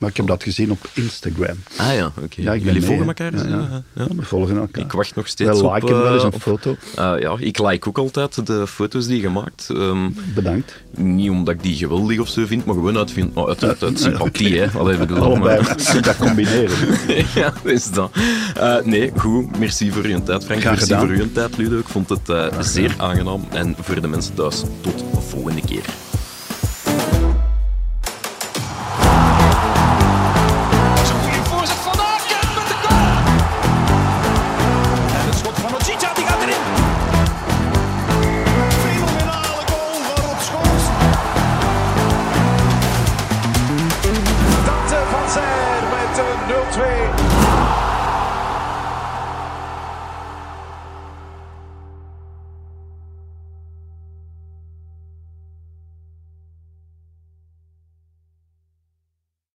S2: Ja.
S3: Maar ik heb dat gezien op Instagram.
S2: Ah ja, oké.
S3: Ja, ik ben
S2: Jullie
S3: mee,
S2: volgen elkaar?
S3: Ja, ja.
S2: ja, ja.
S3: Ja, we volgen elkaar.
S2: Ik wacht nog steeds
S3: Wij
S2: op...
S3: liken wel eens een
S2: eh, op-
S3: foto.
S2: eh, ja, ik like ook altijd de foto's die je maakt. Ehm,
S3: Bedankt.
S2: niet omdat ik die geweldig of zo vind, maar gewoon uit, vind, uit, uit, uit sympathie. Hè. Allee, bedoel,
S3: Allebei.
S2: maar-
S3: Je kunt dat combineren.
S2: ja, dat is dat. Eh, nee, goed. Merci voor je tijd, Frank.
S3: Graag
S2: merci
S3: gedaan.
S2: voor uw tijd, Ludo. Ik vond het eh, zeer aangenaam. En voor de mensen thuis, tot de volgende keer.